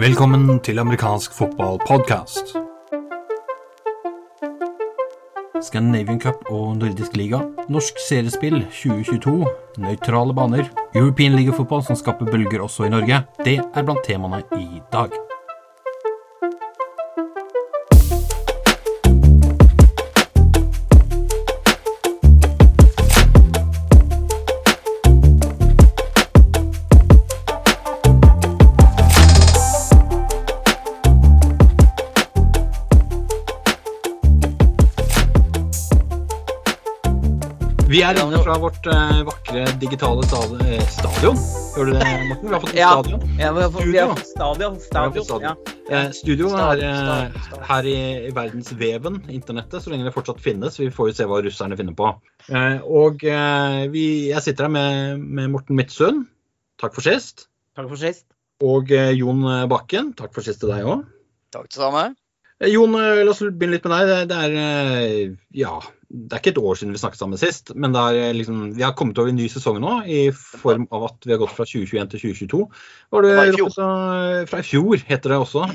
Velkommen til amerikansk fotballpodkast. Scandinavian Cup og Nordisk liga, norsk seriespill 2022, nøytrale baner, European League Football som skaper bølger også i Norge, det er blant temaene i dag. Vi er inne fra vårt eh, vakre digitale eh, stadion. Hører du det, Morten? Vi har fått Ja. stadion. Ja, vi har fått, vi har fått stadion. Stadion. stadion. Ja. Eh, studio er eh, her i, i verdensveven, internettet, så lenge det fortsatt finnes. Vi får jo se hva russerne finner på. Eh, og eh, vi, jeg sitter her med, med Morten Midtsund. Takk for sist. Takk for sist. Og eh, Jon Bakken. Takk for sist til deg òg. Takk det samme. Jon, eh, la oss begynne litt med deg. Det, er eh, ja, det er ikke et år siden vi snakket sammen sist, men er eh, liksom, vi har kommet over en ny sesong nå i form av at vi har gått fra 2021 til 2022. Var det i fjor. Fra i fjor, heter det også,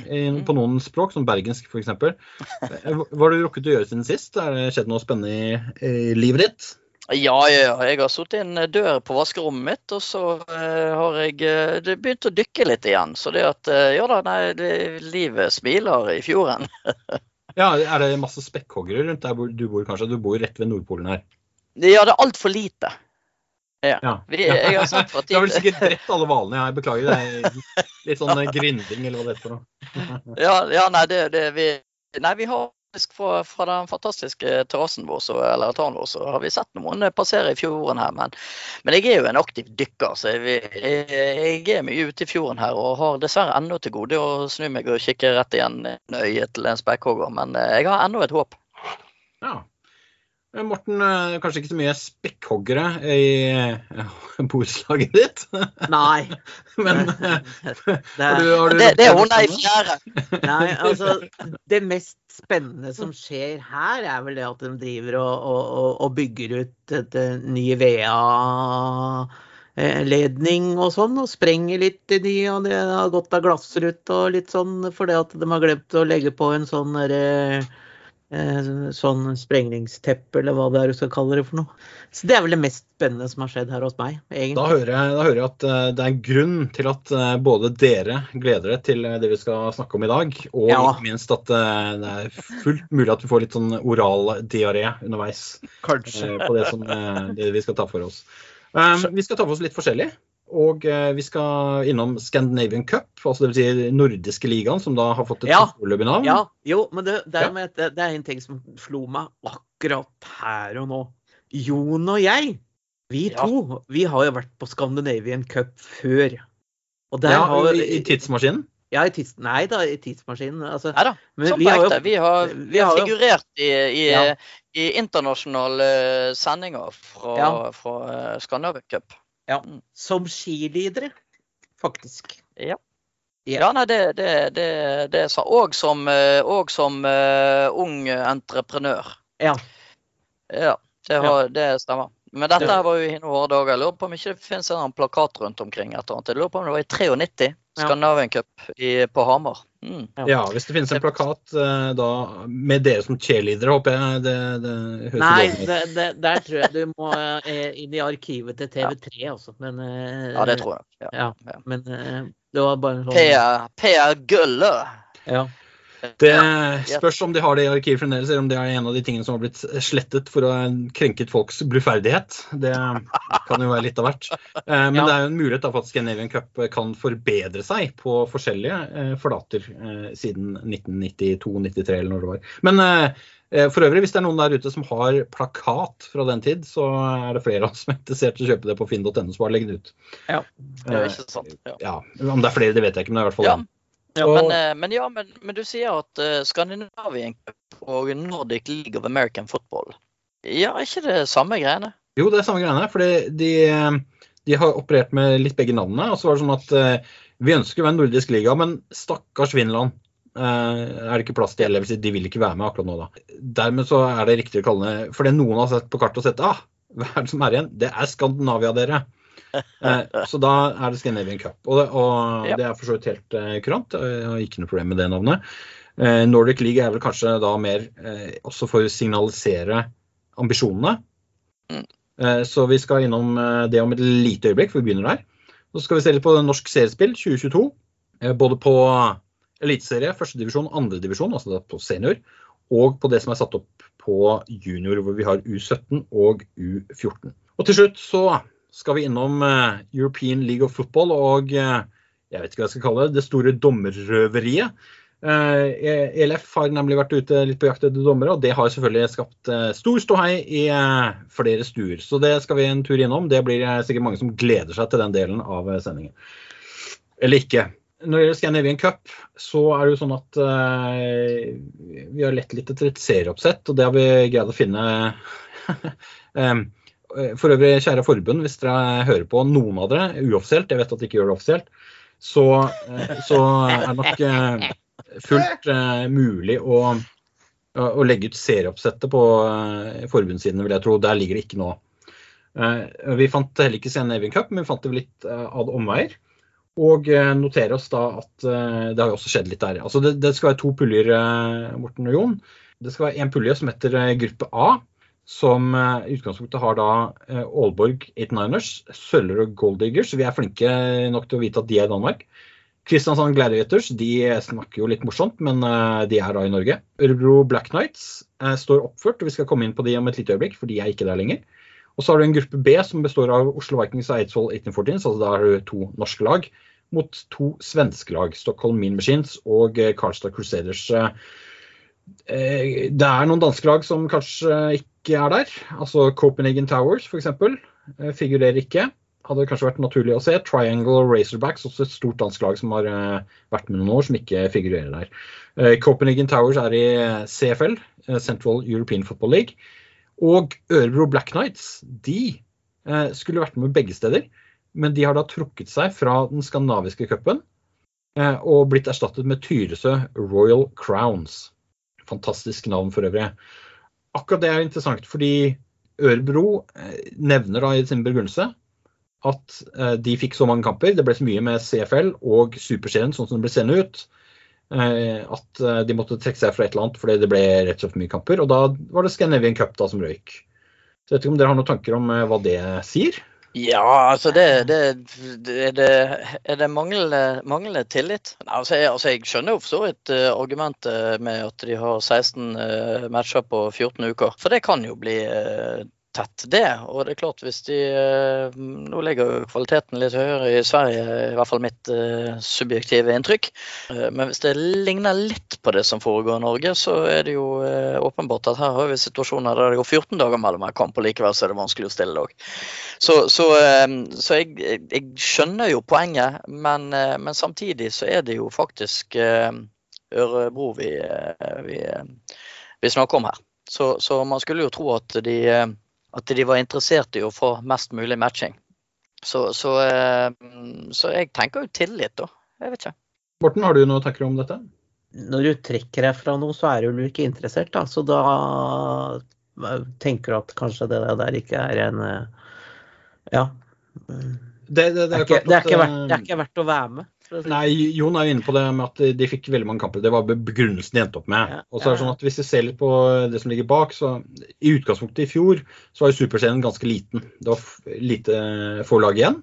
på noen språk, som bergensk f.eks. Hva har du rukket å gjøre siden sist? Er det skjedd noe spennende i, i livet ditt? Ja, ja. Jeg har satt en dør på vaskerommet mitt, og så eh, har jeg eh, begynt å dykke litt igjen. Så det at eh, Ja da, nei, det, livet smiler i fjorden. Ja, Er det masse spekkhoggere rundt der du bor, kanskje? Du bor rett ved Nordpolen her. Ja, det er altfor lite. Ja. Ja. Vi, jeg har sagt for Du har vel sikkert drept alle hvalene. Jeg beklager, det er litt sånn eh, grinding, eller hva det heter for noe. ja, ja, nei, det, det vi Nei, vi har fra, fra den fantastiske terrassen vår, så, eller altanen vår, så har vi sett noen passere i fjorden her. Men, men jeg er jo en aktiv dykker, så jeg, jeg, jeg er mye ute i fjorden her. Og har dessverre ennå til gode å snu meg og kikke rett igjen i øyet til en spekkhogger. Men eh, jeg har ennå et håp. Ja. Eh, Morten, eh, kanskje ikke så mye spekkhoggere i eh, borettslaget ditt, Nei. men det, Det, har du, har du Det, det er rukket i å- nei, altså Det mest spennende som skjer her, er vel det at de driver og, og, og- bygger ut et eh, ny VA-ledning og sånn, og sprenger litt i de, og det har gått av glassrute og litt sånn, fordi at de har glemt å legge på en sånn derre sånn sprengningsteppe, eller hva det er du skal kalle det for noe. Så det er vel det mest spennende som har skjedd her hos meg, Da hører, jeg, da hører jeg at eh, det er en grunn til at eh, både dere gleder dere til eh, det vi skal snakke om i dag, og Ja. ikke minst at eh, det er fullt mulig at vi får litt sånn oral diaré underveis Kanskje. eh, på det, som, eh, det vi skal ta for oss. Um, vi skal ta for oss litt forskjellig. Og eh, vi skal innom Scandinavian Cup, altså dvs. Si nordiske ligaen, som da har fått et Ja. foreløpig navn. Ja, jo, men det, det, er, Ja. det, det er en ting som slo meg akkurat her og nå. Jon og jeg, vi Ja. to, vi har jo vært på Scandinavian Cup før. Og der Ja, har i, I tidsmaskinen. Ja, i tids, nei da, i tidsmaskinen. Altså, Nei da. som vi har jo- Vi har, vi har figurert i, i, Ja. i internasjonale sendinger fra, Ja. fra eh, Scandinavian Cup. Ja, som skilidere, faktisk. Ja. Ja. Ja, nei, det, det, det, det sa Og som, eh, og som uh, ung entreprenør. Ja. Ja, det, har, det stemmer. Men dette Det- her var jo i noen dager. Jeg lurer på om ikke det finnes en plakat rundt omkring. Et eller annet. Jeg lurer på om det var i 93, Ja. Scandinavian Cup i, på Hamar. Mm. Ja. Ja, hvis det finnes en plakat eh, da med dere som cheerleadere, håper jeg det, det høres Nei, det, det, der tror jeg du må eh, inn i arkivet til TV3, altså. Men, eh, Ja, det tror jeg. Ja. Ja, Ja. men det var bare en sånn Per, per Gulle. Ja. Det spørs om de har det i arkivet fremdeles, eller om det er en av de tingene som har blitt slettet for å ha krenket folks bluferdighet. Det kan jo være litt av hvert. Eh, Men Ja. det er jo en mulighet da for at Scandinavian Cup kan forbedre seg på forskjellige eh, forlater eh, siden 1992-93 eller når det var. Men eh, for øvrig, hvis det er noen der ute som har plakat fra den tid, så er det flere av oss som er interessert i å kjøpe det på finn.no, så bare legg det ut. Ja. Det er ikke sant. Ja. Ja, Om det er flere, det vet jeg ikke, men det er i hvert fall Ja. Ja, Og- men, eh, men ja, men, men du sier at uh, og Nordic League of American Football Ja, er ikke det samme greiene? Jo, det er samme greiene. For de, de har operert med litt begge navnene. Og så var det sånn at eh, vi ønsker å en nordisk liga, men stakkars Finland eh, er det ikke plass til. Eller de vil ikke være med akkurat nå, da. Dermed så er det riktig å kalle det For det noen har sett på kartet og sett ah, hva er det som er igjen? Det er Skandinavia, dere. Så da er det Scandinavian Cup. Og det, og Ja. det er for så vidt helt eh, kurant. Jeg har ikke noe problem med det navnet. Eh, Nordic League er vel kanskje da mer eh, også for å signalisere ambisjonene. Mm. Eh, så vi skal innom eh, det om et lite øyeblikk, for vi begynner der. Så skal vi se litt på norsk seriespill 2022. eh, både på eliteserie, førstedivisjon, andredivisjon, altså på senior, og på det som er satt opp på junior, hvor vi har U17 og U14. Og til slutt så skal vi innom eh, European League of Football og eh, jeg vet ikke hva jeg skal kalle det, det store dommerrøveriet. Eh, ELF har nemlig vært ute litt på jakt etter dommere, og det har selvfølgelig skapt stor ståhei i flere stuer. Så det skal vi en tur innom. Det blir sikkert mange som gleder seg til den delen av sendingen. Eller ikke. Når det gjelder Scandinavian Cup, så er det jo sånn at vi har lett litt etter et serieoppsett, og det har vi greid å finne. Em, For øvrig, kjære forbund, hvis dere hører på noen av dere uoffisielt, jeg vet at dere ikke gjør det offisielt, så, eh, så er det nok eh, fullt eh, mulig å, å legge ut serieoppsettet på eh, forbundssidene, vil jeg tro. Der ligger det ikke nå. Eh, Vi fant heller ikke Scandinavian Cup, men vi fant det litt eh, ad omveier. Og noterer oss da at eh, det har jo også skjedd litt der. Altså det, det skal være to puljer, eh, Morten og Jon. Det skal være en pulje som heter eh, gruppe A, som eh, i utgangspunktet har da eh, Aalborg 89ers, Søller og Golddiggers. Vi er flinke nok til å vite at de er i Danmark. Kristiansand Gladiators de snakker jo litt morsomt, men eh, de er da i Norge. Ørebro Black Knights står oppført, og vi skal komme inn på de om et lite øyeblikk, for de er ikke der lenger. Og så har du en gruppe B som består av Oslo Vikings og Eidsvoll 1814, altså da har du to norske lag mot to svenske lag, Stockholm Mean Machines og Karlstad Crusaders. Det er noen danske lag som kanskje ikke er der. Altså Copenhagen Towers f.eks. figurerer ikke. Hadde kanskje vært naturlig å se. Triangle Racerbacks, også et stort dansk lag som har eh, vært med noen år, som ikke figurerer der. Eh, Copenhagen Towers er i CFL, eh, Central European Football League. Og Ørebro Black Knights de eh, skulle vært med begge steder, men de har da trukket seg fra den skandinaviske cupen eh, og blitt erstattet med Tyresø Royal Crowns. Fantastisk navn for øvrig. Akkurat det er interessant, fordi Ørebro eh, nevner da i sin begrunnelse at eh, de fikk så mange kamper. Det ble så mye med CFL og Superserien sånn som det ble seende ut. eh, At de måtte trekke seg fra et eller annet fordi det ble rett og slett for mye kamper. Og da var det Scandinavian Cup da som røyk. Så jeg vet ikke om dere har noen tanker om hva det sier? Ja, altså det, det, det, det Er det manglende, manglende tillit? Altså, jeg, altså jeg skjønner jo for så vidt eh, argumentet med at de har 16 eh, matcher på 14 uker. For det kan jo bli eh, tett, det. Og det er klart hvis de eh, Nå ligger jo kvaliteten litt høyere i Sverige, i hvert fall mitt eh, subjektive inntrykk. Eh, men hvis det ligner litt på det som foregår i Norge, så er det jo åpenbart at her har vi situasjoner der det går 14 dager mellom hver kamp, og likevel så er det vanskelig å stille lag. Så, så, så jeg, jeg skjønner jo poenget, men, men samtidig så er det jo faktisk Ørebro vi, vi, vi snakker om her. Så, så man skulle jo tro at de, at de var interessert i å få mest mulig matching. Så, så, eh, så jeg tenker jo tillit, da. Jeg vet ikke. Morten, har du noen tanker om dette? Når du trekker deg fra noe, så er du ikke interessert, da. Så da tenker du at kanskje det der ikke er en eh, Ja. Det, det, Det er, ikke, det, er ikke verdt, det eh, er ikke verdt å være med. Nei, Jon er jo inne på det med at de fikk veldig mange kamper. Det var begrunnelsen de endte opp med. Ja, Og så er det sånn at Hvis vi ser litt på det som ligger bak, så i utgangspunktet i fjor så var jo Superserien ganske liten. Det var lite få lag igjen.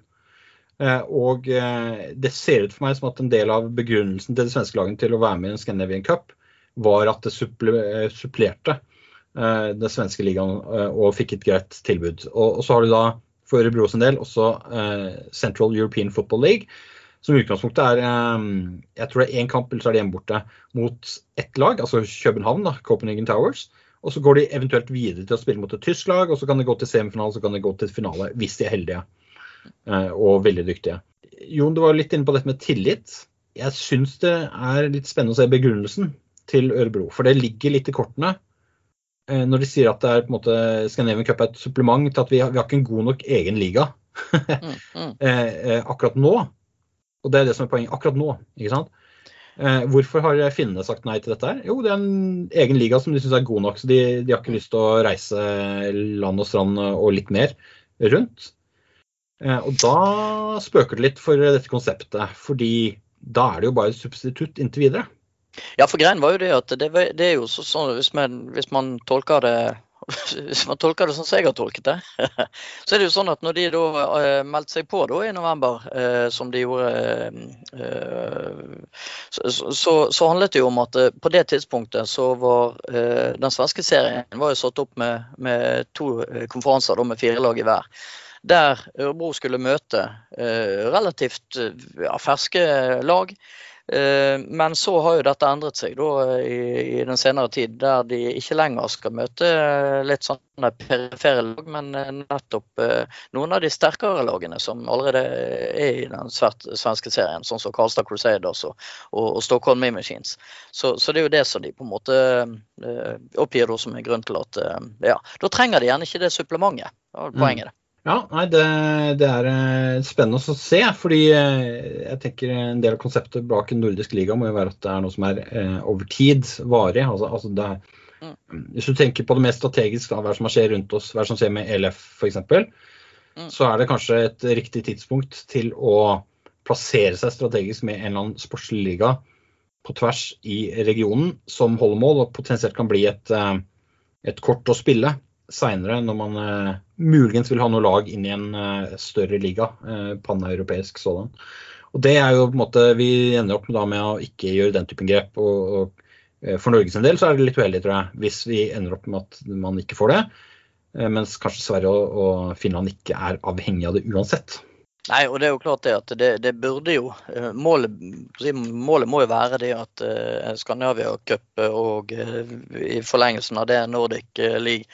Eh, Og eh, det ser ut for meg som at en del av begrunnelsen til de svenske lagene til å være med i en Scandinavian Cup, var at det eh, supplerte eh, den svenske ligaen eh, og fikk et greit tilbud. Og, så har du da for Ørebro sin del også eh, Central European Football League, som utgangspunktet er eh, jeg tror det er én kamp, eller så er det hjemme borte, mot ett lag, altså København, da, Copenhagen Towers. Og så går de eventuelt videre til å spille mot et tysk lag, og så kan de gå til semifinale, så kan de gå til finale, hvis de er heldige eh, og veldig dyktige. Jon, du var litt inne på dette med tillit. Jeg syns det er litt spennende å se begrunnelsen til Ørebro, for det ligger litt i kortene eh, når de sier at det er på en måte Scandinavian Cup er et supplement til at vi har, vi har ikke en god nok egen liga Mm, mm. eh, akkurat nå. Og det er det som er poenget. Akkurat nå. ikke sant? Eh, hvorfor har finnene sagt nei til dette? her? Jo, det er en egen liga som de syns er god nok. Så de, de har ikke lyst til å reise land og strand og litt mer rundt. Eh, og da spøker det litt for dette konseptet, fordi da er det jo bare et substitutt inntil videre. Ja, for greien var jo det at det, det er jo sånn hvis man, hvis man tolker det hvis man tolker det sånn som jeg har tolket det, så er det jo sånn at når de da uh, meldte seg på da i november, uh, som de gjorde, uh, så, så, handlet det jo om at på det tidspunktet så var den svenske serien var jo satt opp med, med to konferanser da, med fire lag i hver der Ørebro skulle møte relativt ja, ferske lag. Eh, men så har jo dette endret seg da, i, i, den senere tid, der de ikke lenger skal møte eh, litt sånne perifere lag, men eh, nettopp noen av de sterkere lagene som allerede er i den svenske serien, sånn som Karlstad Crusaders og, og, og Stockholm Machines. Så, så, det er jo det som de på en måte oppgir som en grunn til at ja, da trenger de gjerne ikke det supplementet. Det var poenget. det. Ja, nei, det, det, er eh, spennende å se. fordi eh, jeg tenker En del av konseptet bak en nordisk liga må jo være at det er noe som er eh, over tid varig. Altså, altså er, mm. Hvis du tenker på det mest strategiske, hva som skjer rundt oss, hva som skjer med ELF f.eks., mm. så er det kanskje et riktig tidspunkt til å plassere seg strategisk med en eller annen sportslig liga på tvers i regionen som holder mål, og potensielt kan bli et, eh, et kort å spille seinere, når man uh, muligens vil ha noe lag inn i en uh, større liga, uh, paneuropeisk sådan. Og det er jo på en måte, Vi ender opp med, da, med å ikke gjøre den typen grep. og, og For Norges del så er det litt uheldig, tror jeg, hvis vi ender opp med at man ikke får det. Mens kanskje Sverige og, og Finland ikke er avhengig av det uansett. Nei, og det er jo klart det at det, det burde jo målet, målet, må jo være det at uh, Skandinavia Cup og uh, i forlengelsen av det Nordic League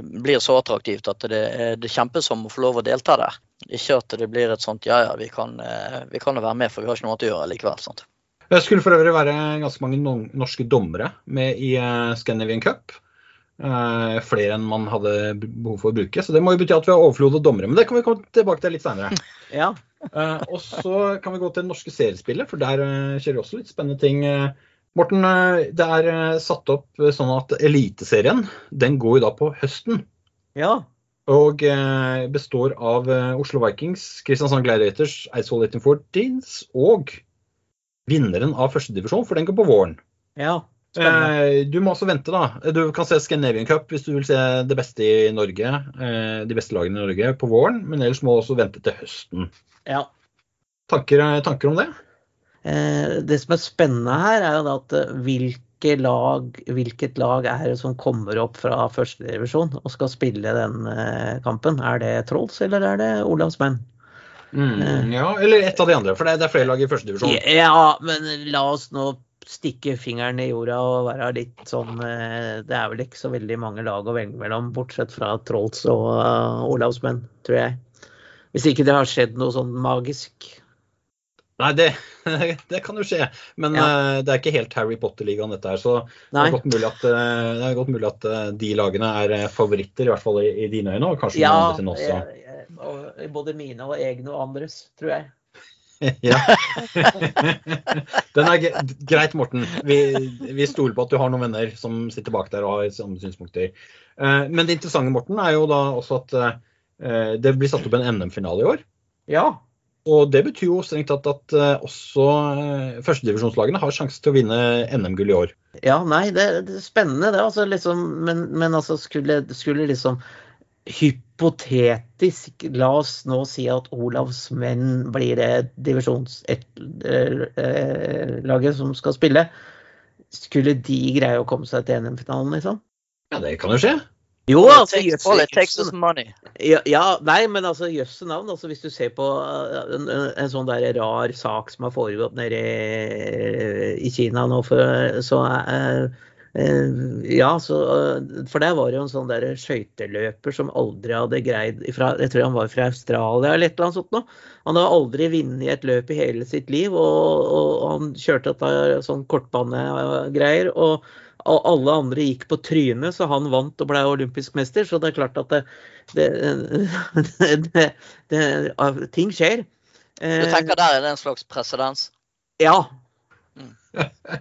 blir så attraktivt at det, det kjempes om å få lov å delta der. Ikke at det blir et sånt ja ja, vi kan, kan være med for vi har ikke noe annet å gjøre likevel. sant? Det skulle for øvrig være ganske mange norske dommere med i Scandinavian Cup. Uh, flere enn man hadde behov for å bruke. Så det må jo bety at vi har overflod dommere. Men det kan vi komme tilbake til litt seinere. Ja. uh, og så kan vi gå til det norske seriespillet, for der skjer det også litt spennende ting. Morten, det er satt opp sånn at Eliteserien den går jo da på høsten. Ja. Og består av Oslo Vikings, Kristiansand Gladiators, Eidsvoll 1814s og vinneren av førstedivisjon, for den går på våren. Ja. Eh, du må også vente, da. Du kan se Scandinavian Cup hvis du vil se det beste i Norge. Eh, de beste lagene i Norge på våren, men ellers må du også vente til høsten. Ja. Tanker, tanker om det? Eh, det som er spennende her, er jo at hvilke lag, hvilket lag er det som kommer opp fra førstedivisjon og skal spille den kampen? Er det Trolls, eller er det Olavs menn? Mm, ja, eller et av de andre, for det er flere lag i førstedivisjon. Ja, men la oss nå stikke fingeren i jorda og være litt sånn eh, Det er vel ikke så veldig mange lag å velge mellom, bortsett fra Trolls og uh, Olavsmenn, tror jeg. Hvis ikke det har skjedd noe sånn magisk. Nei, det, det kan jo skje. Men ja. uh, det er ikke helt Harry Potter-ligaen dette her. Så det er, godt mulig at, uh, det godt mulig at de lagene er favoritter, i hvert fall i, i dine øyne. Og kanskje ja, noen andre sine også. både mine og egne og andres, tror jeg. ja. Den er greit, Morten. Vi, vi, stoler på at du har noen venner som sitter bak der og har samme synspunkter. Eh, men det interessante, Morten, er jo da også at eh, det blir satt opp en NM-finale i år. Ja. Og det betyr jo strengt tatt at eh, også førstedivisjonslagene har sjanse til å vinne NM-gull i år. Ja, nei, det, det er spennende det. Altså, liksom, men, men altså skulle, skulle liksom hypotetisk, la oss nå si at Olavs menn blir det divisjonslaget eh, eh, som skal spille. Skulle de greie å komme seg til NM-finalen, liksom? Ja, det kan jo skje. Jo, altså, jøsse ja, ja, nei, men altså jøsse navn. Altså, hvis du ser på eh, en, en sånn der rar sak som har foregått nede i, i Kina nå, for, så er Eh, ja, så, eh, for der var det jo en sånn der skøyteløper som aldri hadde greid fra, Jeg tror han var fra Australia eller et eller annet sånt noe. Han hadde aldri vunnet et løp i hele sitt liv, og, og han kjørte dette sånn kortbanegreier. Og, og alle andre gikk på trynet, så han vant og ble olympisk mester. Så det er klart at det, det, det, ting skjer. Du tenker der er det en slags presedens? Ja,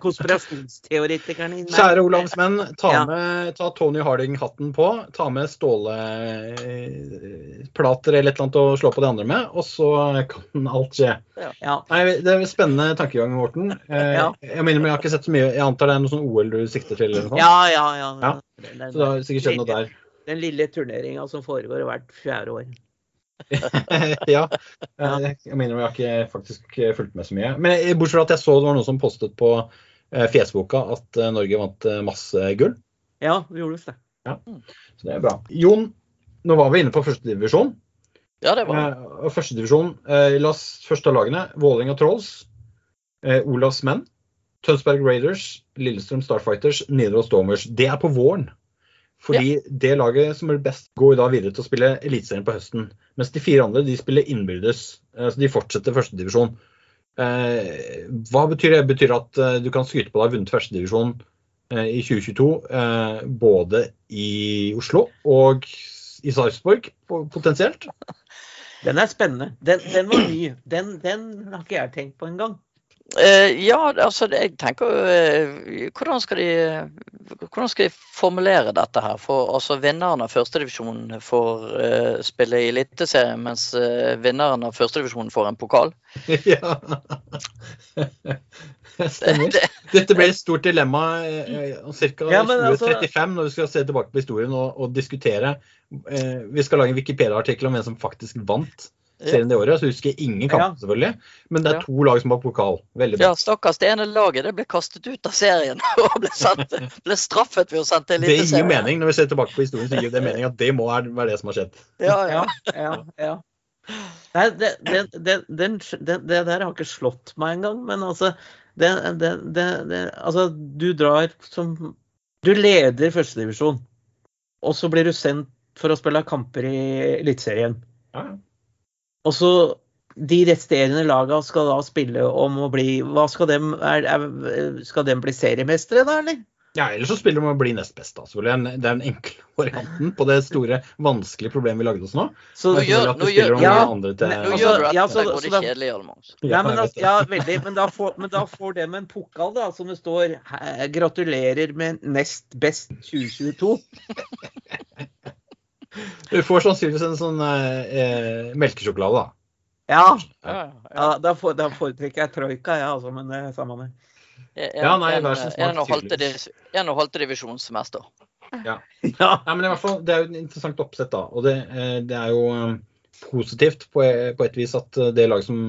Konspirasjonsteoretikeren i meg. Kjære Olavsmenn, ta, Ja. med, ta Tony Harding-hatten på. Ta med ståleplater eller et eller annet å slå på de andre med, og så kan alt skje. Ja. Nei, Det er en spennende tankegang, Morten. Eh, Ja. Jeg mener, men jeg har ikke sett så mye. Jeg antar det er noe sånn OL du sikter til? eller noe? Ja, ja, ja. Så det har sikkert skjedd noe der. den lille turneringa som foregår hvert fjerde år. ja. eh, Jeg mener, jeg har ikke faktisk fulgt med så mye. Men bortsett fra at jeg så det var noen som postet på eh, Fjesboka at eh, Norge vant masse gull. Ja, vi gjorde visst det. Ja. Så det er bra. Jon, nå var vi inne på førstedivisjon. Ja, det var det. og Førstedivisjon, eh, la oss først ta lagene. Vålerenga Trolls, eh, Olavs Menn, Tønsberg Raiders, Lillestrøm Starfighters, Nidaros Stormers. Det er på våren. Fordi det laget som er best, går da videre til å spille Eliteserien på høsten. Mens de fire andre de spiller innbyrdes. eh, Så de fortsetter førstedivisjon. Eh, hva betyr det? Betyr det at eh, du kan skryte på deg vunnet førstedivisjon eh, i 2022 eh, både i Oslo og i Sarpsborg potensielt? Den er spennende. Den, den var ny. Den, den har ikke jeg tenkt på engang. Eh, ja, altså det- jeg tenker eh, hvordan, skal de- hvordan skal de formulere dette her? For altså Vinneren av førstedivisjonen får uh, spille i Eliteserien, mens uh, vinneren av førstedivisjonen får en pokal. ja. Stemmer. Dette ble et stort dilemma om ca. Ja, altså- 2035 når vi skal se tilbake på historien og, og diskutere. Uh, vi skal lage en Wikipedia-artikkel om hvem som faktisk vant serien det året. Så husker jeg ingen kamper, selvfølgelig. Men det er to lag som har pokal. Veldig bra. Ja, stakkars det ene laget det ble kastet ut av serien og ble, sendt, ble straffet ved å sende til Det gir jo mening når vi ser tilbake på historien. så gir det mening at det må være det som har skjedd. Ja, ja. Ja, ja. Nei, det, det, det, den, det, det der har ikke slått meg engang. Men altså det, det, det, det, altså, du drar som Du leder førstedivisjon, og så blir du sendt for å spille kamper i Eliteserien. Ja. Og så de resterende laga skal da spille om å bli Hva skal dem er, er, Skal dem bli seriemestere, da, eller? Ja, eller så spiller de om å bli nest best. da, selvfølgelig. Det er den enkle varianten på det store, vanskelige problemet vi lagde oss nå. Så, Nå gjør- du at nå du gjør- Ja, noen andre til Nå Altså, gjør du dette ja, så- både så kjedelig i allemann. Ja, men, det. veldig, men, da får, men da får dem en pokal, da, som det står 'Gratulerer med nest best 2022'. Du får sannsynligvis en sånn eh, eh, melkesjokolade, da. Ja, Ja, ja. ja da, for, da foretrekker jeg troika, jeg, altså, men det er samme det. Ja, nei, vær så smart, en og halvte tydeligvis. div- en og halvte divisjonsmester. Ja. Men i hvert fall, Det er jo et interessant oppsett, da. Og det, eh, det er jo eh, positivt på, på et vis at det laget som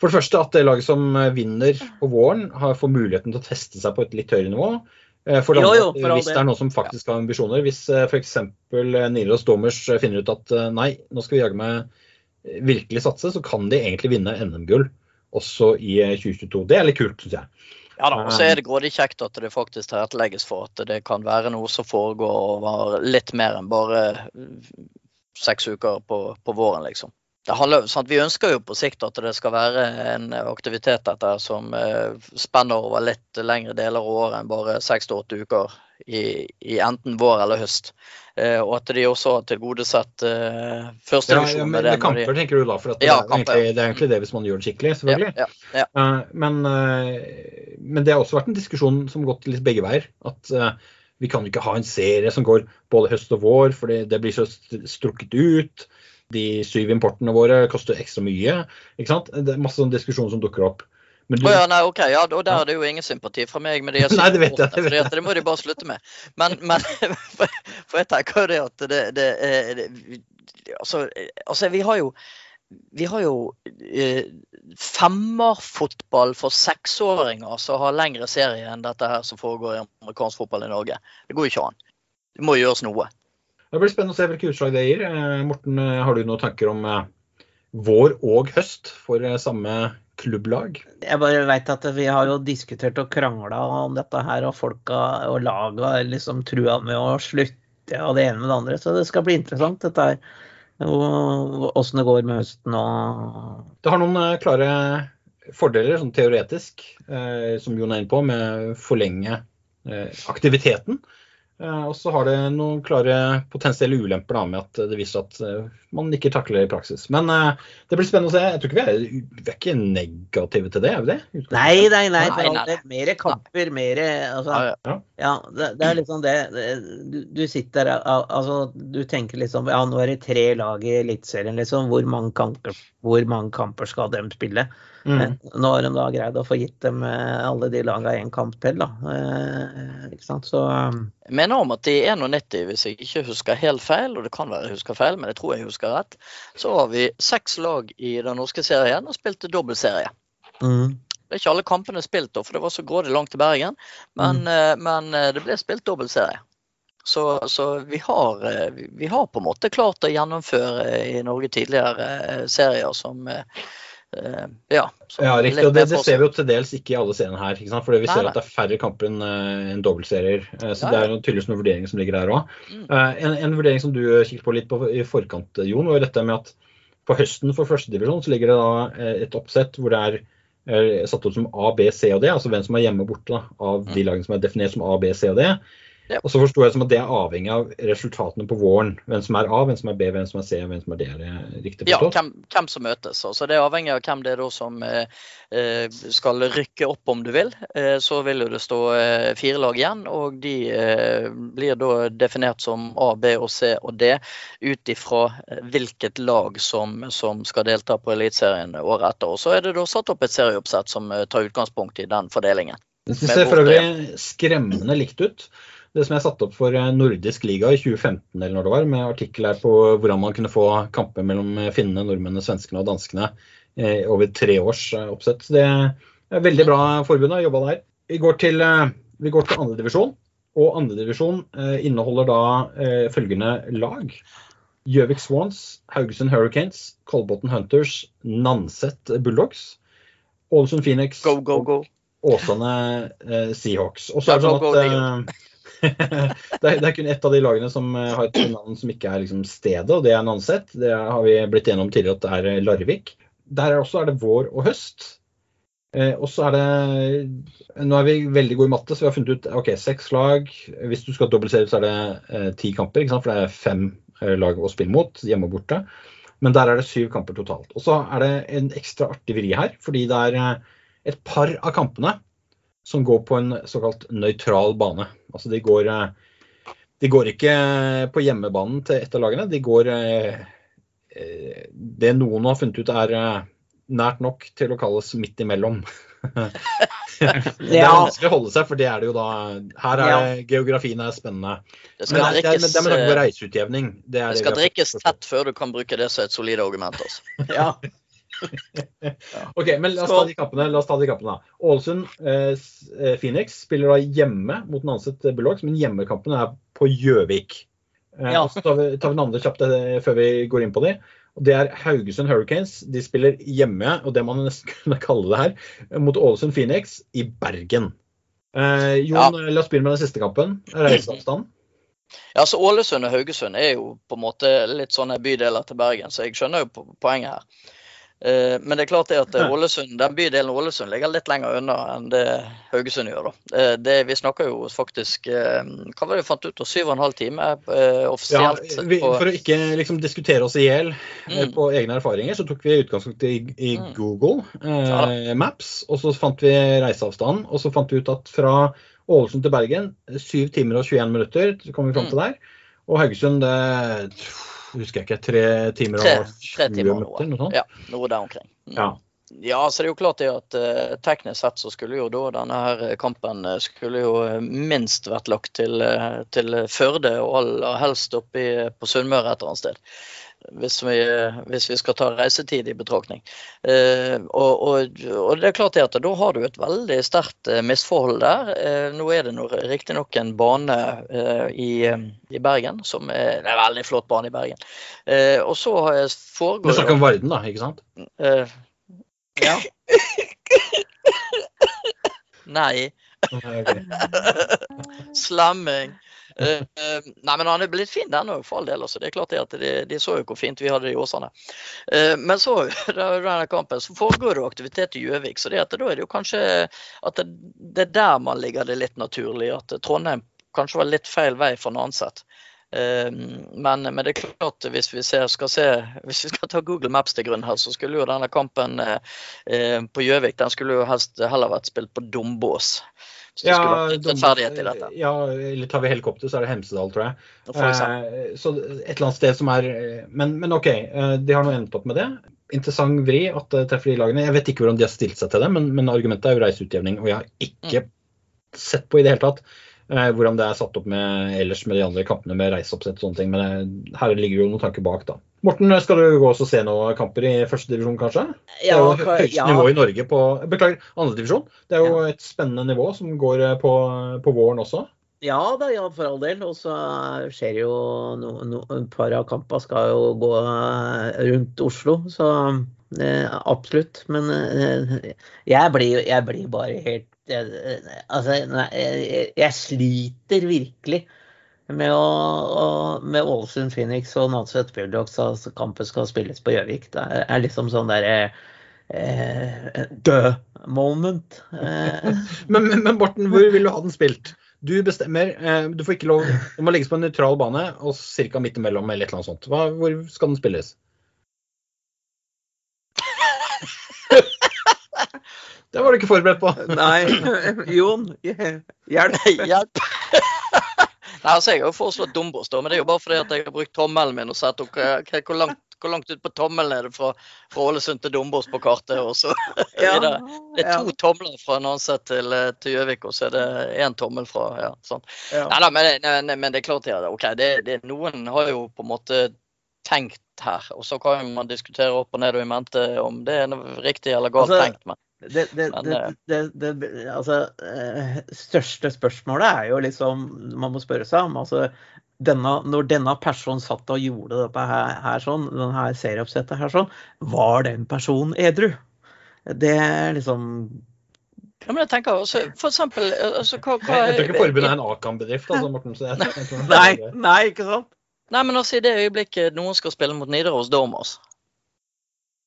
For det første at det laget som vinner på våren, har, får muligheten til å teste seg på et litt høyere nivå. Eh, For det Jo, jo, for hvis det er noen som faktisk har ambisjoner. Hvis eh, f.eks. Nilos Domers eh, finner ut at eh, nei, nå skal vi jage eh, virkelig satse, så kan de egentlig vinne NM-gull også i eh, 2022. Det er litt kult, syns jeg. Ja da, og så er det grådig kjekt at det faktisk tilrettelegges for at det kan være noe som foregår over litt mer enn bare eh, seks uker på, på våren, liksom. Handler? Vi ønsker jo på sikt at det skal være en aktivitet dette som eh, spenner over litt lengre deler av året enn bare seks til åtte uker i, i enten vår eller høst. Eh, og at de også har tilgodesett eh, Ja, ja, men det. når de- tenker du da, for det, Ja, er egentlig, det er egentlig det hvis man gjør det skikkelig, selvfølgelig. Ja, ja, Eh, Men, men det har også vært en diskusjon som har gått litt begge veier. At vi kan ikke ha en serie som går både høst og vår, for det, det blir så strukket ut. De syv importene våre koster ekstra mye. ikke sant? Det er masse sånn diskusjon som dukker opp. Men du, Å ja, nei, ok, ja, og der er det jo ingen sympati fra meg med de Nei, det vet jeg, det vet jeg. det må de bare slutte med. Men, men for, jeg tenker jo det at det, det, er- det altså, altså, vi har jo vi har jo eh, femmerfotball for seksåringer som har lengre serie enn dette her som foregår i amerikansk fotball i Norge. Det går jo ikke an. Det må gjøres noe. Det blir spennende å se hvilke utslag det gir. Eh, Morten, eh, har du noen tanker om eh, vår og høst for samme klubblag? Jeg bare veit at vi har jo diskutert og krangla om dette her, og folka og laga liksom trua med å slutte og det ene med det andre. Så det skal bli interessant, dette her. Åssen det går med høsten og Det har noen klare fordeler, sånn teoretisk, eh, som Jon er inne på, med forlenge eh, aktiviteten. Eh, og så har det noen klare potensielle ulemper da, med at det viser at eh, man ikke takler i praksis. Men uh, det blir spennende å se. Jeg tror ikke vi er, vi er ikke negative til det, er vi det? Nei, nei, nei. Nei, nei, nei. Mer kamper, mer altså, Ja, ja. Ja, det, det er liksom det. det- Du, du sitter der, altså du tenker liksom Ja, nå er det tre lag i Eliteserien, liksom. Hvor mange kamper, hvor mange kamper skal de spille? Mm. Nå har de da greid å få gitt dem eh, alle de lagene én kamp til, da. Eh, ikke sant. Så um, Jeg mener om at i 91, hvis jeg ikke husker helt feil, og det kan være jeg husker feil, men jeg tror jeg husker rett, så har vi seks lag i den norske serien og spilte dobbeltserie. mm, Det er ikke alle kampene spilt, da, for det var så grådig langt til Bergen. Men, mm. men eh, det ble spilt dobbeltserie. Så, så vi, har, eh, vi- har på en måte klart å gjennomføre eh, i Norge tidligere eh, serier som eh, eh, Ja, Ja, riktig. Og det, det ser vi jo til dels ikke i alle seriene her. ikke sant? Fordi vi Nei, ser at det er færre kamper enn eh, enn dobbeltserier. Eh, Så Ja, det er tydeligvis noen vurderinger som ligger der òg. Mm. En, en vurdering som du kikket på litt på i forkant, Jon, var jo dette med at på høsten for førstedivisjon så ligger det da eh, et oppsett hvor det er eh, satt opp som A, B, C og D, altså hvem som er hjemme og borte da, av de lagene som er definert som A, B, C og D. Ja. Og så forsto jeg som at det er avhengig av resultatene på våren. Hvem som er A, hvem som er B, hvem som er C, hvem som er D. Er det riktig Ja, forstått? hvem, hvem som møtes. Altså, det er avhengig av hvem det er som eh, eh, skal rykke opp, om du vil. Eh, så vil det stå eh, fire lag igjen, og de eh, blir da definert som A, B og C og D ut ifra eh, hvilket lag som, som skal delta på Eliteserien året etter. Og så er det da satt opp et serieoppsett som tar utgangspunkt i den fordelingen. Det ser for øvrig skremmende likt ut. Det som jeg satte opp for eh, nordisk liga i 2015, eller når det var, med artikkel her på hvordan man kunne få kamper mellom eh, finnene, nordmennene, svenskene og danskene eh, over tre års eh, oppsett. Så det er veldig bra forbund har jobba der. Vi går til, vi går til andredivisjon, og andredivisjon eh, inneholder da eh, følgende lag. Gjøvik Swans, Haugesund Hurricanes, Kolbotn Hunters, Nanset Bulldogs, Ålesund Phoenix Go, go, go. Åsane eh, Seahawks. Og så er det sånn at det, er, det er kun ett av de lagene som eh, har et navn som ikke er liksom stedet, og det er Nanset. Det har vi blitt enige om tidligere at det er Larvik. Der er også er det vår og høst. Eh, og så er det Nå er vi veldig gode i matte, så vi har funnet ut ok, seks lag. Hvis du skal dobbeltserie, så er det eh, ti kamper, for det er fem eh, lag å spille mot, hjemme og borte. Men der er det syv kamper totalt. Og så er det en ekstra artig vri her, fordi det er eh, et par av kampene som går på en såkalt nøytral bane. Altså de går, eh, de går ikke på hjemmebanen til et av lagene. De går eh, eh, det noen har funnet ut er nært nok til å kalles midt imellom. det er vanskelig å holde seg, for det er det jo da Her er ja. geografien er spennende. Det Men skal det det er, drikkes, det er med tanke eh, reiseutjevning. Det, er det det skal drikkes tett før du kan bruke det som et solid argument. Altså. ja. Ok, men la oss ta de kappene. La oss ta de kappene da. Ålesund eh, eh, Phoenix spiller da hjemme mot Nanset Bulldogs, men hjemmekampen er på Gjøvik. Eh, Ja. Så tar vi, tar vi den andre kjapt eh, før vi går inn på de. Og Det er Haugesund Hurricanes. De spiller hjemme, og det man nesten kunne kalle det her, mot Ålesund Phoenix i Bergen. Eh, Jon, la oss begynne med den siste kampen. Reiseavstand. Ja, så Ålesund og Haugesund er jo på en måte litt sånne bydeler til Bergen, så jeg skjønner jo poenget her. Eh, Men det er klart det at Ålesund, den bydelen Ålesund ligger litt lenger unna enn det Haugesund gjør. da. Eh, Det, vi snakker jo faktisk eh, Hva var det vi fant ut? av, timer eh, Ja, offisielt? vi, for å ikke liksom, diskutere oss i hjel eh, Mm. på egne erfaringer, så tok vi utgangspunkt i, i Mm. Google eh, Maps. Og så fant vi reiseavstanden. Og så fant vi ut at fra Ålesund til Bergen 7 timer og 21 minutter så kom vi fram Mm. til der. Og Haugesund det husker jeg ikke, tre timer og tre 20 timer og minutter? Noe sånt? Ja, noe der omkring. Mm. Ja. Ja, så det er jo klart det at eh, teknisk sett så skulle jo da denne her kampen eh, skulle jo eh, minst vært lagt til, eh, til Førde og aller helst oppe på Sunnmøre et eller annet sted. Hvis vi, hvis vi skal ta reisetid i betraktning. Eh, og, og, og det er klart at da har du et veldig sterkt eh, misforhold der. Eh, nå er det riktignok en bane eh, i, i Bergen, som er, det er en veldig flott bane i Bergen. Eh, og så eh, Vi foregår snakker om Varden, da, ikke sant? Eh, ja. Nei. Ok. Eh, eh, nei, men han er blitt fin, den òg, for all del. Altså. Det er klart det at de, de så jo hvor fint vi hadde det i Åsane. Eh, men så, denne kampen, så foregår det aktivitet i Gjøvik. Så det at, da er det jo kanskje at det, det er der man ligger det litt naturlig. At Trondheim kanskje var litt feil vei for Nanset. Men, men, det er klart, hvis vi, ser, skal se, hvis vi skal ta Google Maps til grunn her, så skulle jo denne kampen på Gjøvik den skulle jo helst heller vært spilt på Dombås. Ja, ja, eller tar vi helikopter, så er det Hemsedal, tror jeg. Eh, så et eller annet sted som er Men, men OK, de har nå endt opp med det interessant vri at det treffer de lagene. Jeg vet ikke hvordan de har stilt seg til det, men, men argumentet er jo reiseutjevning. Og jeg har ikke mm. sett på i det hele tatt eh, hvordan det er satt opp med ellers med de andre kampene med reiseoppsett og sånne ting. Men eh, her ligger jo noen tanker bak, da. Morten, skal du gå og se noen kamper i første divisjon, kanskje? Ja, det er høyeste ja. nivå i Norge på Beklager, andredivisjon. Det er jo ja. et spennende nivå som går eh, på, på våren også. Ja da, ja, for all del. Og så skjer jo no, no, et par av kampene skal jo gå eh, rundt Oslo. Så absolutt. Men eh, jeg, blir, jeg blir bare helt jeg, Altså, jeg, jeg, sliter virkelig med å, med Ålesund Phoenix og Nanset Bulldogs at kampen skal spilles på Gjøvik. Det er liksom sånn derre eh, død moment. Eh. men, men, men Borten, hvor vil du ha den spilt? Du bestemmer. Eh, du får ikke lov Den må legges på en nøytral bane og ca. midt imellom eller et eller annet sånt. Hva, hvor skal den spilles? Det var du ikke forberedt på. Nei. Jon, hjelp. hjelp. Nei, altså Jeg har foreslått Dombås, men det er jo bare fordi at jeg har brukt tommelen min og sett hvor langt hvor langt ut på tommelen er det fra, fra Ålesund til Dombås på kartet? og så ja, det, det, er to ja. tomler fra Nanset til, eh, til Gjøvik, og så er det én tommel fra ja, sånn. Ja. Nei, da, men, nei, men, det er klart ja, okay, det, det, noen har jo på en måte tenkt her, og så kan man diskutere opp og ned og i mente om det er riktig eller galt altså, tenkt. men det, det, Men, det, det, altså, eh, største spørsmålet er jo liksom man må spørre seg om altså, denne, når denne personen satt og gjorde dette her, her sånn, denne serieoppsettet her sånn, var den personen edru? Det er liksom ja, men jeg tenker også, for eksempel altså, hva, hva, Jeg tror ikke forbundet er en Akan-bedrift, altså, Morten. Så jeg, jeg nei, nei, ikke sant? Nei, men altså, i det øyeblikket noen skal spille mot Nidaros Dormos,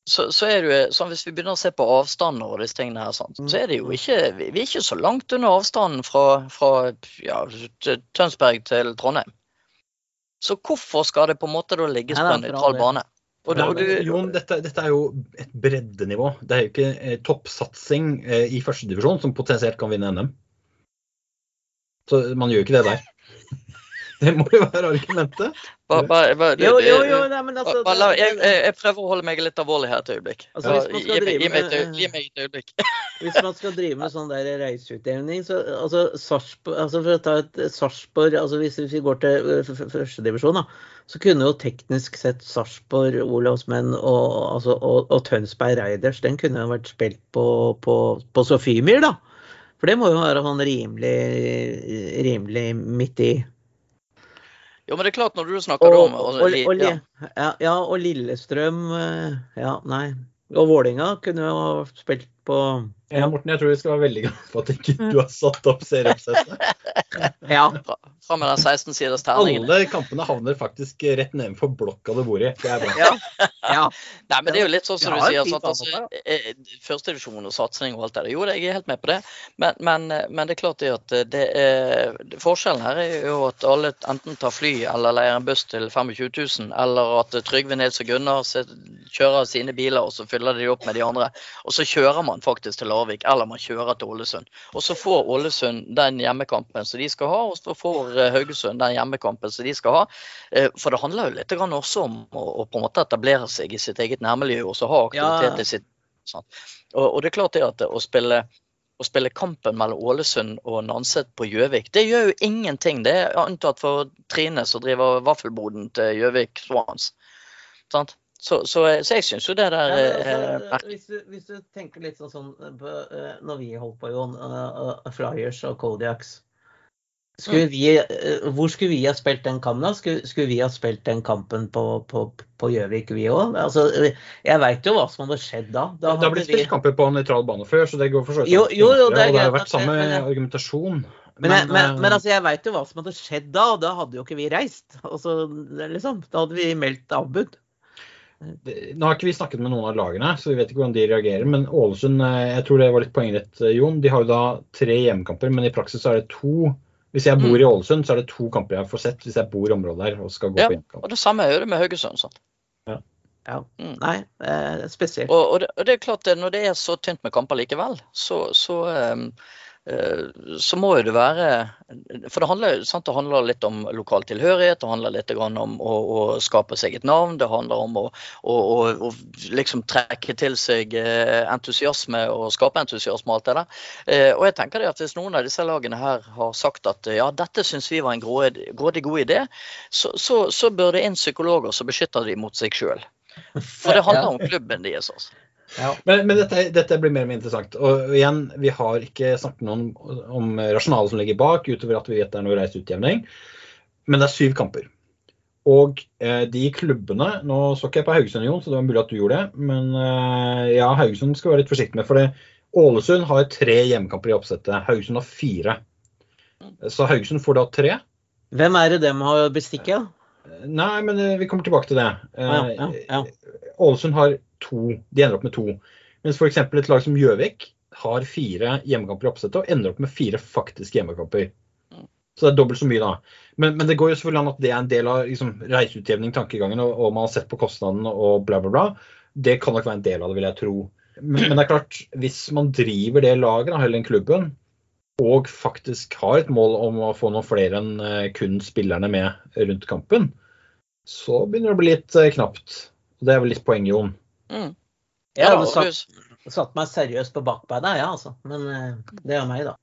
så, så, er det jo sånn hvis vi begynner å se på avstander og disse tingene her, sånn, så er det jo mm. ikke Vi er ikke så langt under avstanden fra, fra ja, Tønsberg til Trondheim. Så hvorfor skal det på en måte da ligges på en nøytral bane? Og det, og du, Jon, dette, dette, er jo et breddenivå. Det er jo ikke eh, toppsatsing eh, i førstedivisjon som potensielt kan vinne NM. Så man gjør jo ikke det der. Det må jo være argumentet. Bare, bare, bare, jo, jo, jo, nei, men altså, bare, jeg, jeg, prøver å holde meg litt alvorlig her et øyeblikk. Altså, meg, gi, meg, gi, meg, et øyeblikk. Hvis man skal drive med sånn der reiseutjevning, så altså, Sarsborg, altså for å ta et Sarpsborg altså Hvis vi går til uh, førstedivisjon, så kunne jo teknisk sett Sarpsborg, Olavsmenn og, altså, og, og, Tønsberg Reiders den kunne jo vært spilt på, på, på Sofiemyr, da. For det må jo være sånn rimelig, rimelig midt i. Jo, men det er klart når du snakker og, om og, og, ja. ja, og Lillestrøm eh, Ja, nei. Og Vålinga kunne jo spilt på ja, Morten, jeg tror vi skal være veldig glad for at ikke du har satt opp serieoppsettet. ja. Fra med den 16 siders terningen. Alle kampene havner faktisk rett nedenfor blokka du bor i. Det er bra. ja. ja. Nei, men det er jo litt sånn som du sier. Sånn, Altså, eh, Førstedivisjon og satsing og alt det der. Jo, jeg er helt med på det. Men, men, men det er klart det at det er, forskjellen her er jo at alle enten tar fly eller leier en buss til 25 000, eller at Trygve Nils og Gunnar kjører sine biler og så fyller de opp med de andre. Og så kjører man faktisk til Larvik, eller man kjører til Ålesund. Og så får Ålesund den hjemmekampen som de skal ha, og så får eh, Haugesund den hjemmekampen som de skal ha. Eh, for det handler jo litt også om å, på en måte etablere seg i sitt eget nærmiljø og så ha aktivitet i sitt sånn. og, og, det er klart det at å spille å spille kampen mellom Ålesund og Nanset på Gjøvik, det gjør jo ingenting. Det er unntatt for Trine som driver vaffelboden til Gjøvik Swans. Sant? Så, så, så, jeg syns jo det der ja, altså, eh, hvis, du, hvis, du, tenker litt sånn, sånn på, når vi holdt på, Jon, uh, Flyers og Kodiaks skulle mm. vi, Hvor skulle vi ha spilt den kampen? Skulle, skulle vi ha spilt den kampen på Gjøvik, vi òg? Altså, jeg veit jo hva som hadde skjedd da. Da, det har blitt spilt vi... kamper på nøytral bane før, så det går for så vidt. det, det har vært samme men, argumentasjon. Men, men, men, men altså, jeg veit jo hva som hadde skjedd da, og da hadde jo ikke vi reist. Altså, liksom, da hadde vi meldt avbud. Nå har ikke vi snakket med noen av lagene, så vi vet ikke hvordan de reagerer. Men Ålesund, eh, jeg tror det var litt poengrett, eh, Jon. De har jo da tre hjemmekamper, men i praksis er det to Hvis jeg bor Mm. i Ålesund, så er det to kamper jeg får sett hvis jeg bor i området der og skal gå Ja, på hjemmekamp. Og det samme er jo det med Haugesund. sant? Ja. Mm. Nei, eh, spesielt. Og, og, det, og det er klart når det er så tynt med kamper likevel, så, så, eh, så må jo det være For det handler, sant, det handler litt om lokal tilhørighet, det handler litt om å, å skape seg et navn. Det handler om å, å, å, liksom trekke til seg eh, entusiasme og skape entusiasme og alt det der. Eh, Og jeg tenker det at Hvis noen av disse lagene her har sagt at ja, dette syns vi var en grådig god idé, så, så, så bør det inn psykologer som beskytter dem mot seg sjøl. For det handler om klubben deres. Altså. Ja. Men, men dette, dette blir mer og mer interessant. Og igjen, vi har ikke snakket noe om, om rasjonalet som ligger bak, utover at vi vet det er noe reiseutjevning. Men det er syv kamper. Og eh, de klubbene Nå så ikke jeg på Haugesund, Jon, så det var mulig at du gjorde det. Men eh, ja, Haugesund skal være litt forsiktig med. For det, Ålesund har tre hjemmekamper i oppsettet. Haugesund har fire. Så Haugesund får da tre. Hvem er det dem har bestikket? Nei, men eh, vi kommer tilbake til det. Ja, ja, ja. Eh, Ålesund har to. De ender opp med to. Mens f.eks. et lag som Gjøvik har fire hjemmekamper i oppsettet og ender opp med fire faktiske hjemmekamper. Mm. Så det er dobbelt så mye, da. Men, men det går jo selvfølgelig an at det er en del av liksom, reiseutjevning, tankegangen, og, og man har sett på kostnadene og bla, bla, bla. Det kan nok være en del av det, vil jeg tro. Men, men det er klart, hvis man driver det laget, eller den klubben, og faktisk har et mål om å få noen flere enn eh, kun spillerne med rundt kampen, så begynner det å bli litt eh, knapt. Og Det er vel litt poeng, Jon. Mm. Jeg hadde satt, satt meg seriøst på bakbeina, ja, altså. Men eh, det er meg, da.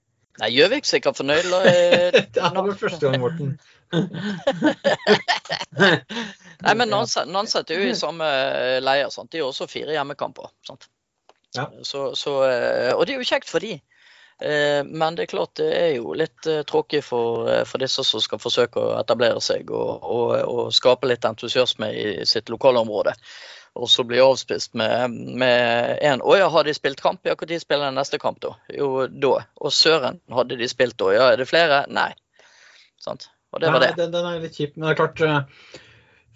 Nei, Gjøvik sikkert fornøyd. la- eh, Det er vel første gang, Morten. Nei, men Nanset setter er jo i samme eh, leie. Sant? De har også fire hjemmekamper. Sant? Ja. Så, så, eh, og det er jo kjekt for de. Eh, Men det er klart det er jo litt eh, tråkig for, eh, for disse som skal forsøke å etablere seg og, og, og skape litt entusiasme i sitt lokalområde. Og så bli avspist med, med en Å ja, har de spilt kamp? Ja, når spiller de neste kamp, da? Jo, da. Og søren, hadde de spilt da? Ja, er det flere? Nei. Sant? Og det var det. Den, den er litt kjip. Men det er klart, eh,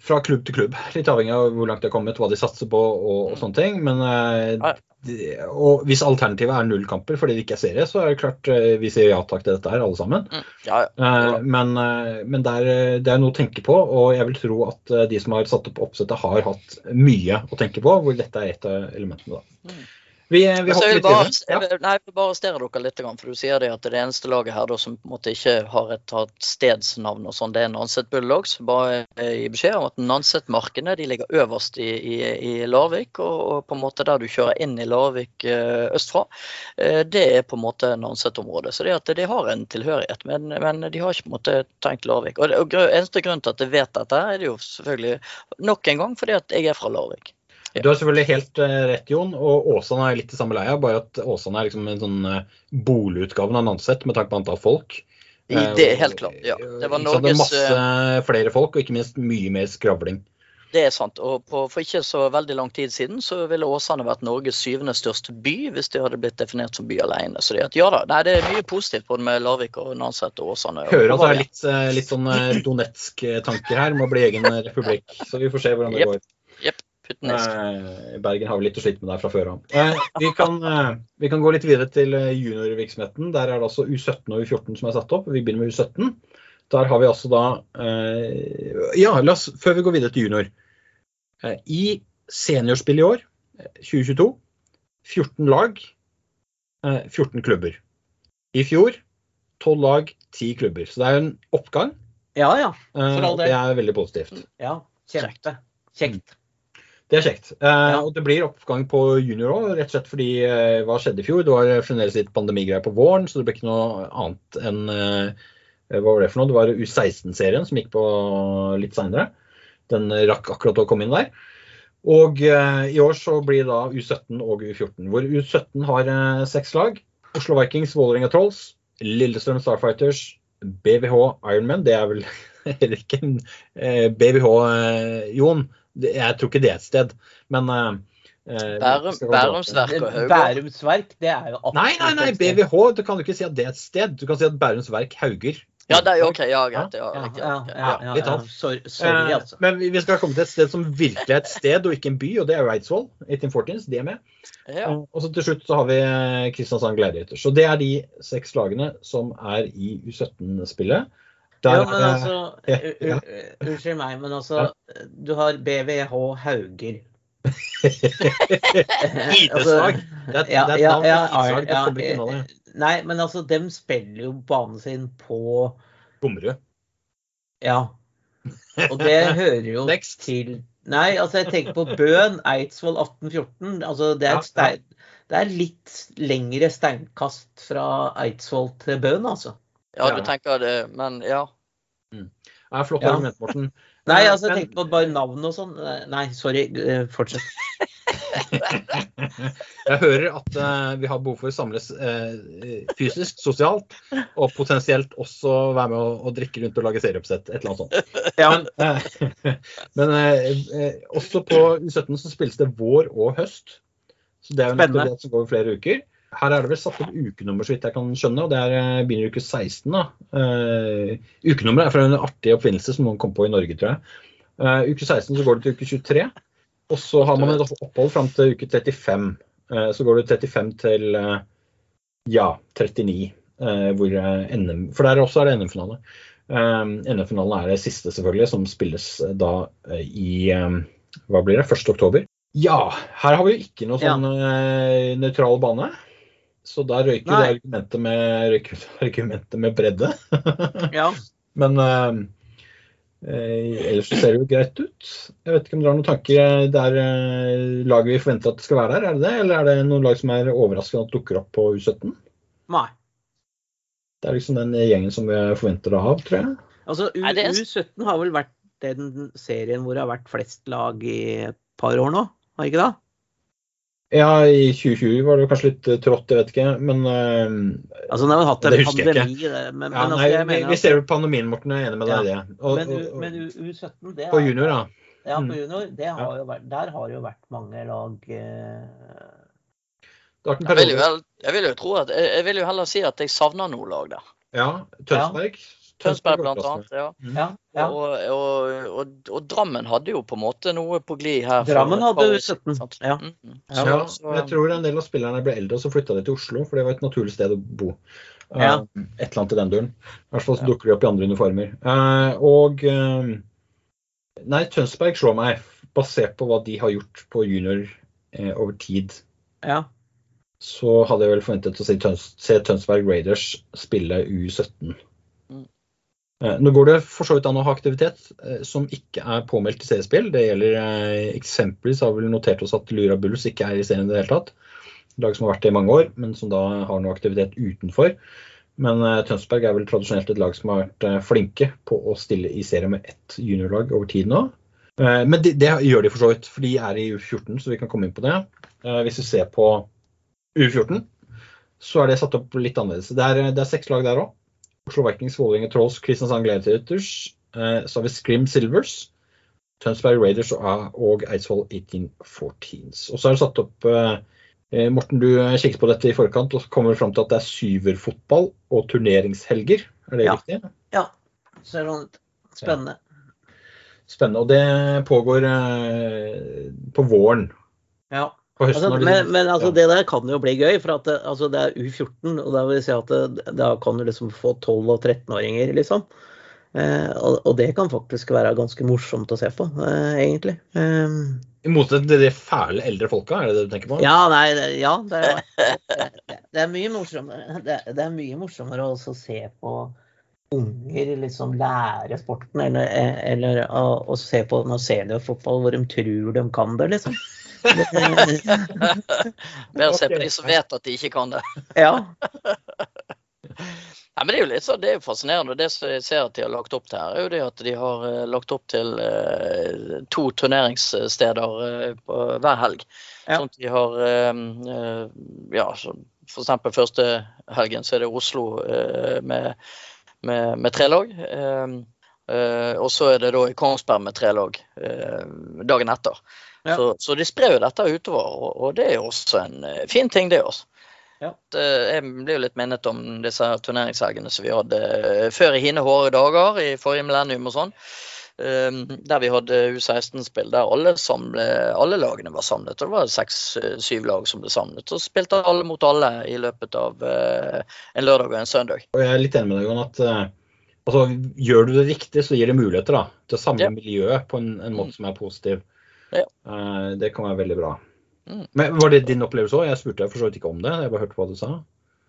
fra klubb til klubb. Litt avhengig av hvor langt de har kommet, hva de satser på og, og sånne ting. Men eh, de, og hvis alternativet er nullkamper fordi det ikke er serie, så er det klart eh, vi sier ja takk til dette her, alle sammen. Mm. Ja, ja. Eh, Men, men det, er, det er noe å tenke på, og jeg vil tro at de som har satt opp oppsettet, har hatt mye å tenke på, hvor dette er et av elementene. da. Mm. Vi, eh, vi Men så jeg vil bare, jeg vil, nei, jeg vil bare arrestere dere litt, for du sier det at det eneste laget her da, som på en måte ikke har et, et stedsnavn og sånn. Det er Nanset Bulldogs. Bare eh, gi beskjed om at Nanset-markene de ligger øverst i, i, i Larvik, og, og på en måte der du kjører inn i Larvik eh, østfra, eh, det er på en måte Nanset-området. Så det at de har en tilhørighet, men, men de har ikke på en måte tenkt Larvik. Og, det, og eneste grunn til at jeg vet dette, er det jo selvfølgelig nok en gang fordi at jeg er fra Larvik. Du har selvfølgelig helt eh, rett, Jon. Og Åsane er litt i samme leia, bare at Åsane er liksom en sånn boligutgave boligutgaven av Nanset med tanke på antall folk. I, Eh, det helt klart. ja. Det var så det er masse eh, flere folk, og ikke minst mye mer skravling. Det er sant. og på, For ikke så veldig lang tid siden så ville Åsane vært Norges syvende største by hvis det hadde blitt definert som by alene. Så det, at, ja da, nei, det er mye positivt både med Larvik og Nanset og Åsane. Hører at det er litt, eh, litt sånn eh, Donetsk-tanker her med å bli egen republikk. Så vi får se hvordan det Jep. går. Putnisk. Eh, Bergen har vel litt å slite med der fra før av. Eh, vi, kan, eh, vi kan gå litt videre til juniorvirksomheten. Der er det altså U17 og U14 som er satt opp. Vi begynner med U17. Der har vi altså da eh, Ja, la oss, før vi går videre til junior. Eh, I seniorspill i år, eh, 2022, 14 lag, eh, 14 klubber. I fjor 12 lag, 10 klubber. Så det er jo en oppgang. Ja ja. eh, For all del. det er veldig positivt. ja. kjekt. Kjekt. Det er kjekt. Eh, Ja. Og det blir oppgang på junior òg, rett og slett fordi eh, hva skjedde i fjor? Det var fremdeles litt pandemigreier på våren, så det ble ikke noe annet enn eh, Hva var det for noe? Det var U16-serien som gikk på litt seinere. Den rakk akkurat å komme inn der. Og i år så blir da U17 og U14, hvor U17 har seks lag. Oslo Vikings, Vålerenga Trolls, Lillestrøm Starfighters, BVH Ironman. Det er vel heller ikke en BVH, Jon. Jeg tror ikke det er et sted, men eh, eh, Bærum, skal Bærums. Verk og Haugård. Bærums Verk, det er jo absolutt Nei, nei, nei. BVH. Du kan jo ikke si at det er et sted. Du kan si at Bærums Verk Hauger Ja, det er jo OK. Ja, greit. Ja, Ja, ja, ja, ja, litt ja. Sorry, sorry, Eh, altså. Men vi skal komme til et sted som virkelig er et sted, og ikke en by, og det er Eidsvoll. 1814s, de er med. Og så til slutt så har vi Kristiansand Gladiator. Så det er de seks lagene som er i U17-spillet. Der, Ja, men eh, altså, ja, ja. Unnskyld meg, men altså Du har BVH Hauger. Idrettslag. Det er, det er et ja, ja, idrettslag, ja, ikke unna det. Nei, men altså, dem spiller jo banen sin på Bommerud. Ja. Og det hører jo Next. til Nei, altså jeg tenker på Bøen, Eidsvoll 1814. Altså det er, Ja, et stein, det er litt lengre steinkast fra Eidsvoll til Bøen, altså. ja, Ja. du tenker det, men ja. Det er flott Ja. argument, Morten. Nei, Eh, altså jeg tenkte på bare navn og sånn. Nei, sorry. eh, Fortsett. Jeg hører at uh, vi har behov for å samles uh, fysisk, sosialt, og potensielt også være med å, å drikke rundt og lage serieoppsett. Et eller annet sånt. Men, eh, men eh, også på U17 så spilles det vår og høst. Så det er jo en det aktivitet som går over flere uker. Her er det vel satt opp ukenummer, så vidt jeg kan skjønne, og det er, eh, begynner uke 16. da. Uh, ukenummeret er fra en artig oppfinnelse som noen kom på i Norge, tror jeg. Uh, uke 16 så går det til uke 23. Og så har man et opphold fram til uke 35. Uh, Så går det 35 til uh, ja, 39. eh, Hvor NM For der også er det NM-finale. NM-finalen er det siste, selvfølgelig, som spilles da i Hva blir det? 1. oktober. Ja, her har vi jo ikke noe sånn eh, nøytral bane. Så da røyker det argumentet med, argumentet med bredde. Ja. Men eh, eh, ellers så ser det jo greit ut. Jeg vet ikke om dere har noen tanker. Det er eh, laget vi forventer at det skal være der, er det det? Eller er det noen lag som er overraskende at dukker opp på U17? Nei. Det er liksom den gjengen som vi forventer å ha, tror jeg. Altså, U Nei, er- U17 har vel vært den serien hvor det har vært flest lag i et par år nå, har ikke det? Ja, i 2020 var det kanskje litt eh, trått, jeg vet ikke. Men uh, Altså, den har hatt en Det husker jeg ikke. pandemi, men, ja, men altså, nei, mener vi ser jo pandemien, Morten. Jeg er enig med deg i det. Og, Men, og, men U- U17, det på junior, da. Ja, Mm. på junior, det har jo vært, der har jo vært mange lag uh, vært Jeg vil jo, vel, jeg vil jo tro at Jeg jeg vil jo heller si at jeg savner noe lag der. Ja, Tønsberg. Tønsberg blant annet. Ja. Mm. Ja. ja. Og, og, og, og Drammen hadde jo på en måte noe på glid her. Drammen hadde par år siden, U17. Ja. Mm. Ja, Ja, så- jeg tror en del av spillerne ble eldre, og så flytta de til Oslo, for det var et naturlig sted å bo. Ja. Uh, Et eller annet i den duren. I hvert fall så Ja. dukker de opp i andre uniformer. Uh, og uh, Nei, Tønsberg slår meg, basert på hva de har gjort på junior eh, over tid. ja. Så hadde jeg vel forventet å se, Tøns se Tønsberg Raiders spille U17. Eh, Nå går det for så vidt an å ha aktivitet eh, som ikke er påmeldt til seriespill. Det gjelder eh, Eksempelvis har vi notert oss at Lura Bulls ikke er i serien i det hele tatt. Lag som har vært det i mange år, men som da har noe aktivitet utenfor. Men Tønsberg er vel tradisjonelt et lag som har vært flinke på å stille i serie med ett juniorlag over tid nå. Men det, det gjør de for så vidt, for de er i U14, så vi kan komme inn på det. Hvis vi ser på U14, så er det satt opp litt annerledes. Det er, det er seks lag der òg. Oslo Vikings, Vålerenga Trolls, Kristiansand Gladiators. Eh, så har vi Scrim Silvers, Tønsberg Raiders og, Eidsvoll 1814s. Og så er det satt opp eh, eh, Morten, du kikket på dette i forkant og kommer fram til at det er syverfotball og turneringshelger. Er det Ja. riktig? ja. Ser sånn ut. Spennende. Spennende. Og det pågår eh, på våren. Ja. Altså, men, men altså, det der kan jo bli gøy, for at det, altså, det er U14. Og da vil si at det, da kan du liksom få 12- og 13-åringer, liksom. Eh, og, og det kan faktisk være ganske morsomt å se på, eh, egentlig. Eh, I motsetning til de fæle eldre folka, er det det du tenker på? ja, nei, det, ja, det er, det, er mye morsommere det, er mye morsommere å se på unger liksom lære sporten, eller, eller å, å se på noe seniorfotball hvor de tror de kan det, liksom. Bedre å se på de som vet at de ikke kan det. ja. Nei, men Det er jo litt sånn, det er jo fascinerende. Det som jeg ser at de har lagt opp til her, er jo det at de har eh, lagt opp til eh, to turneringssteder eh, på hver helg. Ja. Sånn at de har eh, eh, ja, så for eksempel første helgen så er det Oslo eh, med, med, med tre lag. Eh, og så er det da i Kongsberg med tre lag dagen etter. Ja. Så, så de sprer jo dette utover, og, og det er jo også en eh, fin ting, det også. Ja. Jeg blir jo litt minnet om disse turneringshelgene som vi hadde eh, før i hine hårde dager, i forrige millennium og sånn. Um, der vi hadde U16-spill der alle, samle, alle, lagene var samlet. og Det var seks-syv lag som ble samlet. Så spilte alle mot alle i løpet av uh, en lørdag og en søndag. Og jeg er litt enig med deg, Jon, at uh, altså, gjør du det riktig, så gir det muligheter da, til å samle Ja. miljøet på en, en måte som er positiv. Ja. Uh, det kan være veldig bra. Mm. Men Var det din opplevelse òg? Jeg spurte for så vidt ikke om det. Jeg bare hørte hva du sa.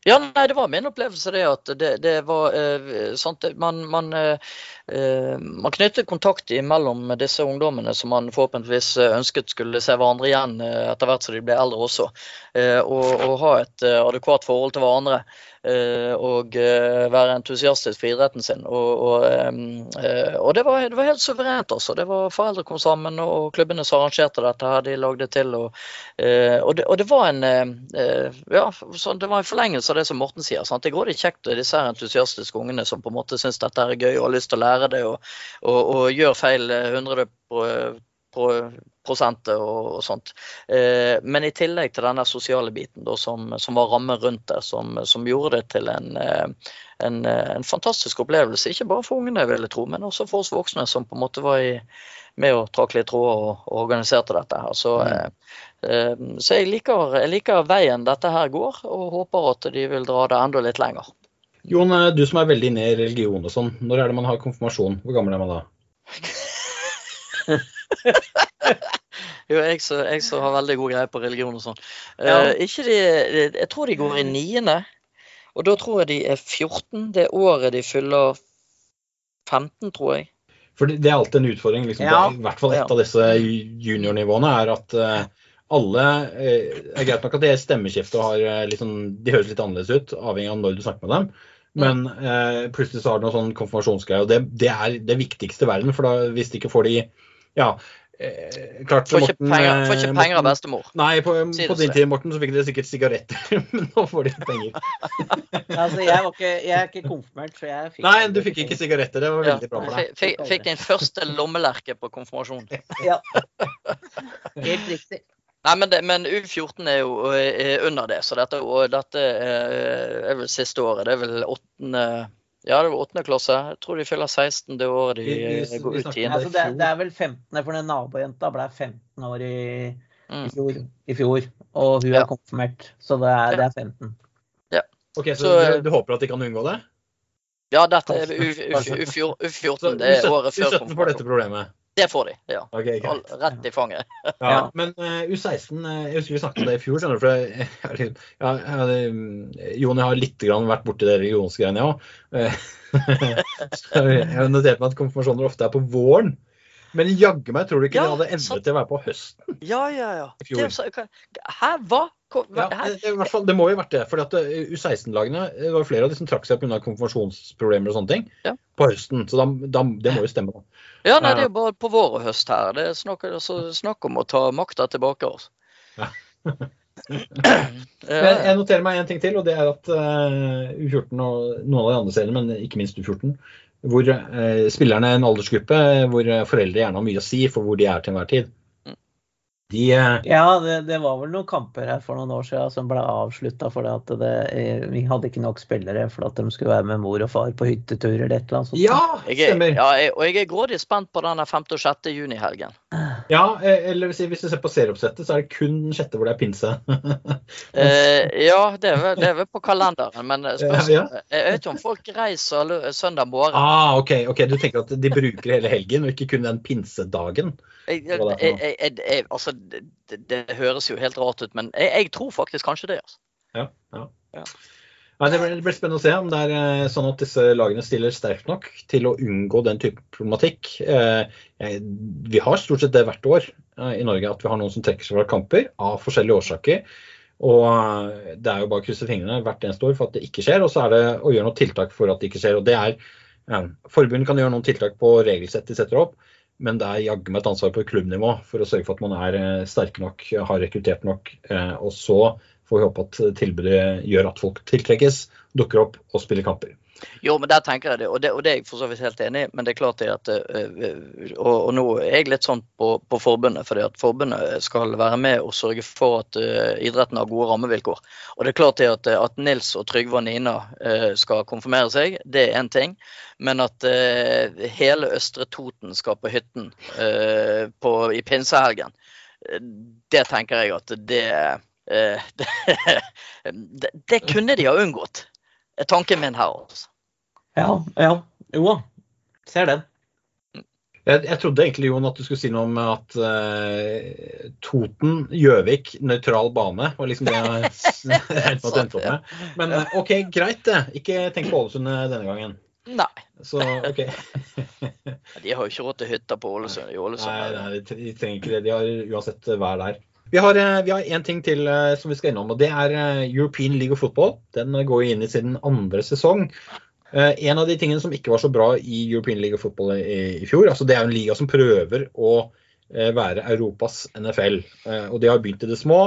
Ja, nei, det var min opplevelse det at det, det var eh, sant, Man, man, eh, eh, man knyttet kontakt mellom disse ungdommene som man forhåpentligvis eh, ønsket skulle se hverandre igjen eh, etter hvert som de ble eldre også. Eh, og, og ha et eh, adekvat forhold til hverandre. Eh, og eh, være entusiastisk for idretten sin. Og, og, eh, og det, var, det var helt suverent, altså. Det var Foreldre kom sammen, og klubbene som arrangerte dette her, de lagde til. Og, og, det, og det var en ja, så det var en forlengelse av det som Morten sier. Sant? Det går det kjekt disse entusiastiske ungene som på en måte syns dette er gøy og har lyst til å lære det, og, gjør feil eh, 100 på, på prosentet og, og sånt. Eh, men i tillegg til denne sosiale biten da, som, som var rammen rundt det, som, som gjorde det til en, eh, en, eh, en fantastisk opplevelse. Ikke bare for ungene, vil jeg tro, men også for oss voksne som på en måte var i, med å trakle i tråder og, og organiserte dette. her. Så, eh, eh, så jeg, liker, jeg liker veien dette her går, og håper at de vil dra det enda litt lenger. Jon, eh, du som er veldig inne i religion og sånn. Når er det man har konfirmasjon? Hvor gammel er man da? Jo, jeg som har veldig god greie på religion og sånn. Ja. Uh, de, jeg tror de går i niende, og da tror jeg de er 14. Det året de fyller 15, tror jeg. For det er alltid en utfordring. Liksom, Ja. I hvert fall et Ja. av disse juniornivåene er at uh, alle uh, er greit nok at det er stemmeskifte og har liksom, de høres litt annerledes ut, avhengig av når du snakker med dem. Men uh, plutselig så har du noe sånn konfirmasjonsgreie, og det, det er det viktigste i verden. For da, hvis de ikke får de Ja, eh, klart Får ikke Morten, penger, får ikke eh, penger av bestemor. Nei, på, på din tid Morten, så fikk dere sikkert sigaretter, men nå får de penger. Altså, jeg, var ikke, jeg er ikke konfirmert, så jeg fikk Nei, du fikk ikke sigaretter. Det var Ja, veldig bra for deg. fikk, fikk, din første lommelerke på konfirmasjon. Ja. Helt riktig. Nei, men, det, men U14 er jo er under det, så dette, og dette eh, er vel siste året. Det er vel åttende Ja, det var åttende klasse. Jeg tror de fyller 16 det året de Vi- vi- eh, går vi ut i. tiende. Altså, det, det er vel 15. for den nabojenta ble 15 år i, i, Mm. fjor, i fjor. Og hun Ja. er konfirmert, så det er, det er 15. Ok, Så, Så, du, du håper at de kan unngå det? Ja, dette er U- U- U- U14. Det er året før U17 får dette problemet. Det får de, ja. Okay. Rett i fanget. Ja, Ja. Men uh, U16 eh, Jeg husker vi snakket om det i fjor. skjønner du, for jeg, jeg, jeg, jeg, mm, Jon, jeg har litt grann vært borti det religionsgreiene, jeg òg. jeg har notert meg at konfirmasjoner ofte er på våren. Men jaggu meg tror du ikke Ja, de hadde evne til å være på høsten. Ja, ja, ja. Det, hva- hæ, hva? Hva- Ja, hvert fall, det må jo ha vært det. For U16-lagene det var jo flere av de som trakk seg pga. konfirmasjonsproblemer og sånne ting Ja. på høsten. Så da, da, det må jo stemme. da. Ja, nei, det er jo bare på vår og høst her. Det er snakk, altså, snakk om å ta makta tilbake. Altså. Ja. Eh, Men jeg noterer meg en ting til, og det er at eh, U14 og noen av de andre seriene, men ikke minst U14, hvor eh, spillerne er en aldersgruppe hvor eh, foreldre gjerne har mye å si for hvor de er til enhver tid. De eh, Ja, det, det var vel noen kamper her for noen år siden som ble avslutta fordi at det, eh, vi hadde ikke nok spillere for at de skulle være med mor og far på hyttetur eller et eller annet sånt. Ja, jeg er, stemmer. ja, jeg, og jeg er grådig spent på denne 5. og 6. juni-helgen. Ja, eh, eller hvis hvis du ser på serieoppsettet, så er det kun den sjette hvor det er pinse. Eh, ja, det er, vel, det er vel på kalenderen, men spørsmål, Ja, Jeg vet ikke om folk reiser søndag morgen. ah, ok, ok, Du tenker at de bruker hele helgen, og ikke kun den pinsedagen? Jeg, jeg, jeg, altså, det, det, det høres jo helt rart ut, men jeg, jeg tror faktisk kanskje det. Altså. Ja, ja. Ja. Nei, det, blir, det blir spennende å se om det er eh, sånn at disse lagene stiller sterkt nok til å unngå den type problematikk. Eh, vi har stort sett det hvert år eh, i Norge, at vi har noen som trekker seg fra kamper av forskjellige årsaker. Og det er jo bare å krysse fingrene hvert eneste år for at det ikke skjer, og så er det å gjøre noen tiltak for at det ikke skjer. og det er Forbundet kan gjøre noen tiltak på regelsett de setter opp, men det er jaggu meg et ansvar på klubbnivå for å sørge for at man er eh, sterke nok, har rekruttert nok. eh, Og så får vi håpe at tilbudet gjør at folk tiltrekkes, dukker opp og spiller kamper. Jo, men der tenker jeg det, og det, og det er jeg for så vidt helt enig i. Men det er klart det at og, og, nå er jeg litt sånn på, på forbundet, fordi at forbundet skal være med og sørge for at uh, idretten har gode rammevilkår. Og det er klart det at, at Nils og Trygve og Nina uh, skal konfirmere seg, det er én ting. Men at uh, hele Østre Toten skal på hytten på, i pinsehelgen, det tenker jeg at det, det, det kunne de ha unngått er tanken min her. Også. Ja, ja. Jo da. Ser den. Jeg, jeg, trodde egentlig Jon, at du skulle si noe om at uh, Toten, Gjøvik, nøytral bane var liksom det jeg endte opp med. Men uh, OK, greit det. Ikke tenk på Ålesund denne gangen. Nei. Så OK. de har jo ikke råd til hytta på Ålesund. i Ålesund. Nei, nei, de trenger ikke det. De har uansett vær der. Vi har, eh, vi har en ting til eh, som vi skal innom, og det er eh, European League of Football. Den går inn i sin andre sesong. En av de tingene som ikke var så bra i European League of Football i, fjor, altså det er en liga som prøver å være Europas NFL. Og de har begynt i det små,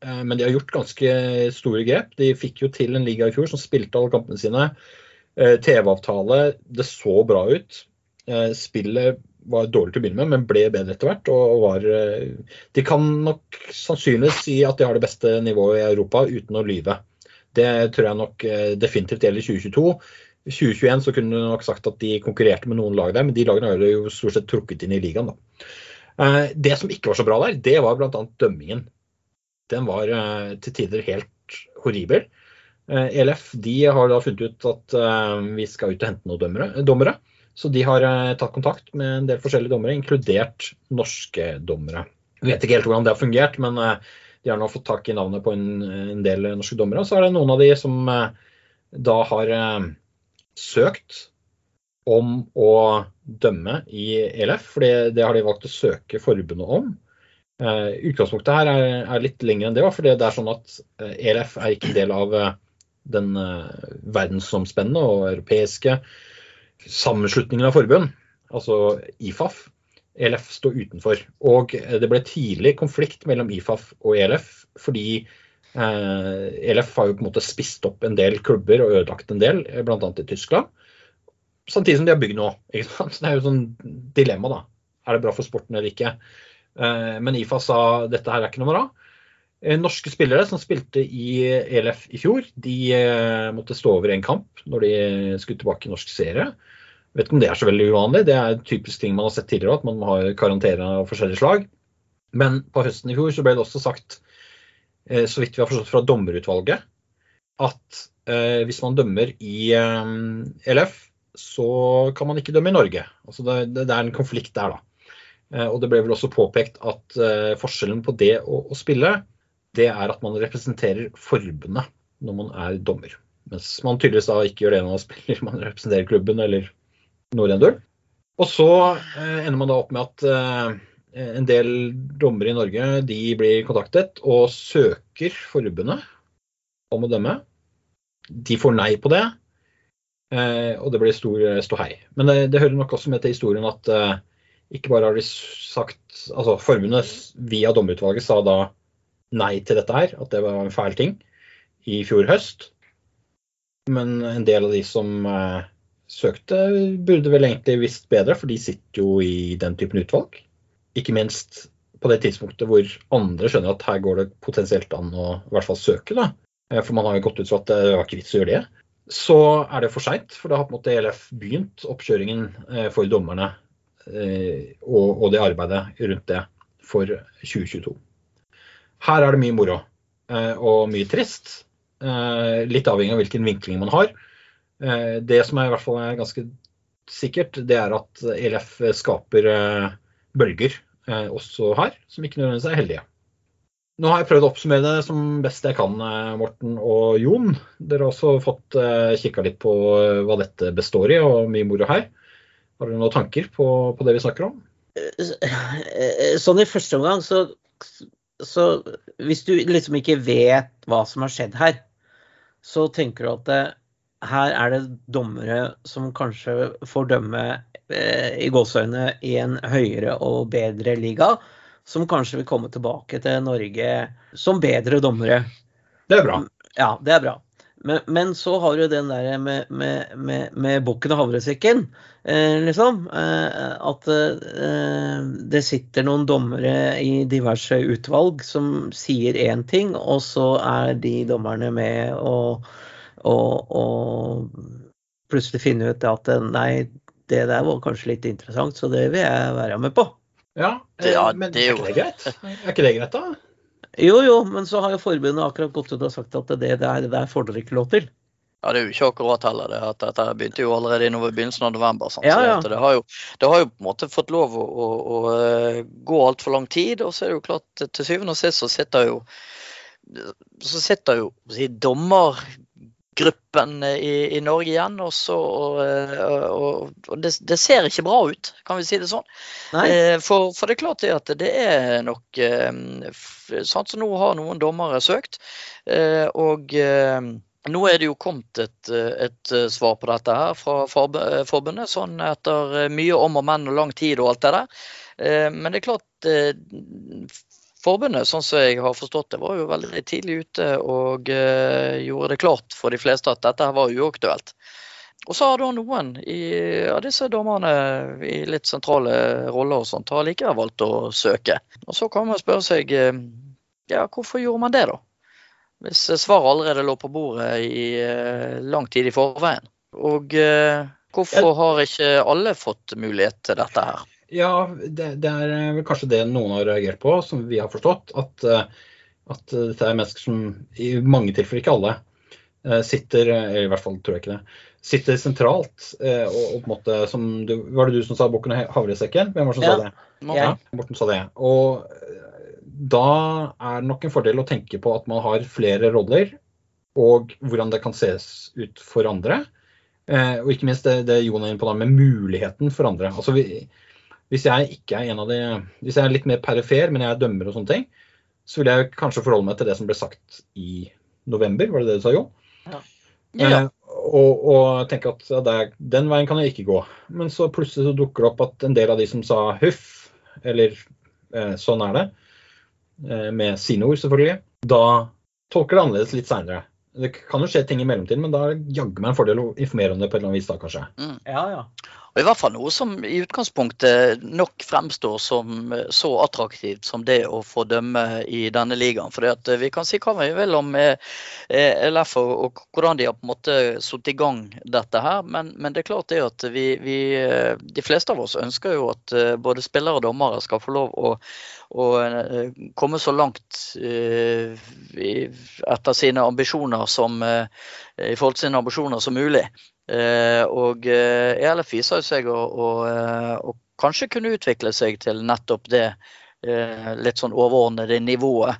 men de har gjort ganske store grep. De fikk jo til en liga i fjor som spilte alle kampene sine. TV-avtale, det så bra ut. Spillet var dårlig til å begynne med, men ble bedre etter hvert. og var, eh, De kan nok sannsynligvis si at de har det beste nivået i Europa uten å lyve. Det tror jeg nok eh, definitivt gjelder 2022. I 2021 så kunne du nok sagt at de konkurrerte med noen lag der, men de lagene har jo stort sett trukket inn i ligaen. da. Eh, det som ikke var så bra der, det var bl.a. dømmingen. Den var til tider helt horribel. ELF de har da funnet ut at vi skal ut og hente noen dommere. Så de har eh, tatt kontakt med en del forskjellige dommere, inkludert norske dommere. Jeg vet ikke helt hvordan det har fungert, men eh, de har nå fått tak i navnet på en, en del norske dommere. Og så er det noen av de som eh, da har søkt om å dømme i ELF, for det, har de valgt å søke forbundet om. utgangspunktet her er, er, litt lengre enn det, for det er sånn at ELF er ikke en del av den verdensomspennende og europeiske sammenslutningen av forbund, altså IFAF, ELF står utenfor. Og det ble tidlig konflikt mellom IFAF og ELF, fordi eh, ELF har jo på en måte spist opp en del klubber og ødelagt en del, bl.a. i Tyskland. Samtidig som de har bygd nå. Ikke sant? Det er jo sånn dilemma, da. Er det bra for sporten eller ikke? Eh, men IFAF sa dette her er ikke noe bra. Eh, norske spillere som spilte i ELF i fjor, de eh, måtte stå over en kamp når de skulle tilbake i norsk serie. Vet ikke om det er så veldig uvanlig. Det er typisk ting man har sett tidligere, at man har ha karantene av forskjellige slag. Men på høsten i fjor så ble det også sagt, eh, så vidt vi har forstått fra dommerutvalget, at hvis man dømmer i ELF, så kan man ikke dømme i Norge. Altså det, det, er en konflikt der, da. Og det ble vel også påpekt at forskjellen på det å, å spille, det er at man representerer forbundet når man er dommer. Mens man tydeligvis da ikke gjør det når man spiller, man representerer klubben eller Norendøl. Og så eh, ender man da opp med at eh, en del dommere i Norge de blir kontaktet og søker forbundet om å dømme. De får nei på det, eh, og det blir stor ståhei. Men det, det, hører nok også med til historien at ikke bare har de sagt Altså forbundet via dommerutvalget sa da nei til dette her, at det var en fæl ting, i fjor høst. Men en del av de som søkte, burde vel egentlig visst bedre, for de sitter jo i den typen utvalg. Ikke minst på det tidspunktet hvor andre skjønner at her går det potensielt an å i hvert fall søke. da. Eh, for man har jo gått ut fra at det var ikke vits å gjøre det. Så er det for seint, for da har på en måte ELF begynt oppkjøringen eh, for dommerne eh, og det arbeidet rundt det for 2022. Her er det mye moro og mye trist. Litt avhengig av hvilken vinkling man har. Eh, det som er i hvert fall ganske sikkert, det er at ELF skaper eh, bølger eh, også her, som ikke nødvendigvis er heldige. Nå har jeg prøvd å oppsummere det som best jeg kan, Morten og Jon. Dere har også fått kikka litt på hva dette består i, og mye moro her. Har dere noen tanker på, på, det vi snakker om? Sånn i første omgang, så, så hvis du liksom ikke vet hva som har skjedd her, så tenker du at det, her er det dommere som kanskje får dømme eh, i gåseøyne i en høyere og bedre liga, som kanskje vil komme tilbake til Norge som bedre dommere. Det er bra. Ja, det er bra. Men, men, så har du den der med, med, med, med bukken og havresekken, eh, liksom. Eh, at eh, det sitter noen dommere i diverse utvalg som sier én ting, og så er de dommerne med og, og, og plutselig finne ut at nei, det der var kanskje litt interessant, så det vil jeg være med på. Ja, ja men det er, ikke det greit? Er ikke det greit, da? Jo, jo, men så har jo forbundet akkurat gått ut og sagt at det der, det der får dere ikke lov til. Ja, Det er jo ikke akkurat heller. det at Dette begynte jo allerede i begynnelsen av november. Sant? Ja, ja. Det, har jo, det, har jo, på en måte fått lov å, å, å eh, gå altfor lang tid. Og så er det jo klart, til syvende og sist så sitter jo så sitter jo dommer gruppen i, i, Norge igjen. Og, så, og, og det, det, ser ikke bra ut, kan vi si det sånn. Eh, for, for, det er klart det at det er nok sant, sånn som nå har noen dommere søkt. Eh, og nå er det jo kommet et, et, svar på dette her fra forbundet, sånn etter mye om og men og lang tid og alt det der. Men det er klart Forbundet, sånn som jeg har forstått det, var jo veldig tidlig ute og uh, gjorde det klart for de fleste at dette var uaktuelt. Og så har da noen i, av disse dommerne i litt sentrale roller og sånt har likevel valgt å søke. Og så kan man spørre seg uh, ja, hvorfor gjorde man det, da? Hvis svaret allerede lå på bordet i uh, lang tid i forveien. Og hvorfor har ikke alle fått mulighet til dette her? Ja, det, det, er vel kanskje det noen har reagert på, som vi har forstått. At, eh, at dette er mennesker som i mange tilfeller, ikke alle, sitter sitter i hvert fall tror jeg ikke det, sitter sentralt. Eh, og, og på en måte, som du, Var det du som sa 'Bukken og havresekken'? Hvem var det som ja. sa det? Ja. Morten sa det. Og da er det nok en fordel å tenke på at man har flere roller, og hvordan det kan ses ut for andre. og ikke minst det, det Jon er inne på da, med muligheten for andre. Altså vi, hvis jeg ikke er en av de Hvis jeg er litt mer perifer, men jeg er dømmer og sånne ting, så vil jeg kanskje forholde meg til det som ble sagt i november, var det det du sa, Jo? Ja. ja. Eh, og, og, tenke at ja, er, den veien kan jeg ikke gå. Men så plutselig så dukker det opp at en del av de som sa huff, eller eh, sånn er det, eh, med sine ord selvfølgelig, da tolker det annerledes litt seinere. Det kan jo skje ting i mellomtiden, men da er det jaggu meg en fordel å informere om det på et eller annet vis da, kanskje. Mm. Ja, ja. Og I hvert fall noe som i utgangspunktet nok fremstår som eh, så attraktivt som det å få dømme i denne ligaen. For eh, Vi kan si hva vi vil om eh, LF og, hvordan de har på en måte satt i gang dette her, men, men, det er klart det at vi, vi, de fleste av oss ønsker jo at både spillere og dommere skal få lov å, å komme så langt etter sine ambisjoner som, i forhold til sine ambisjoner som mulig. Eh, og ELF eh, viser seg å, å, eh, å, kanskje kunne utvikle seg til nettopp det litt sånn overordnede nivået.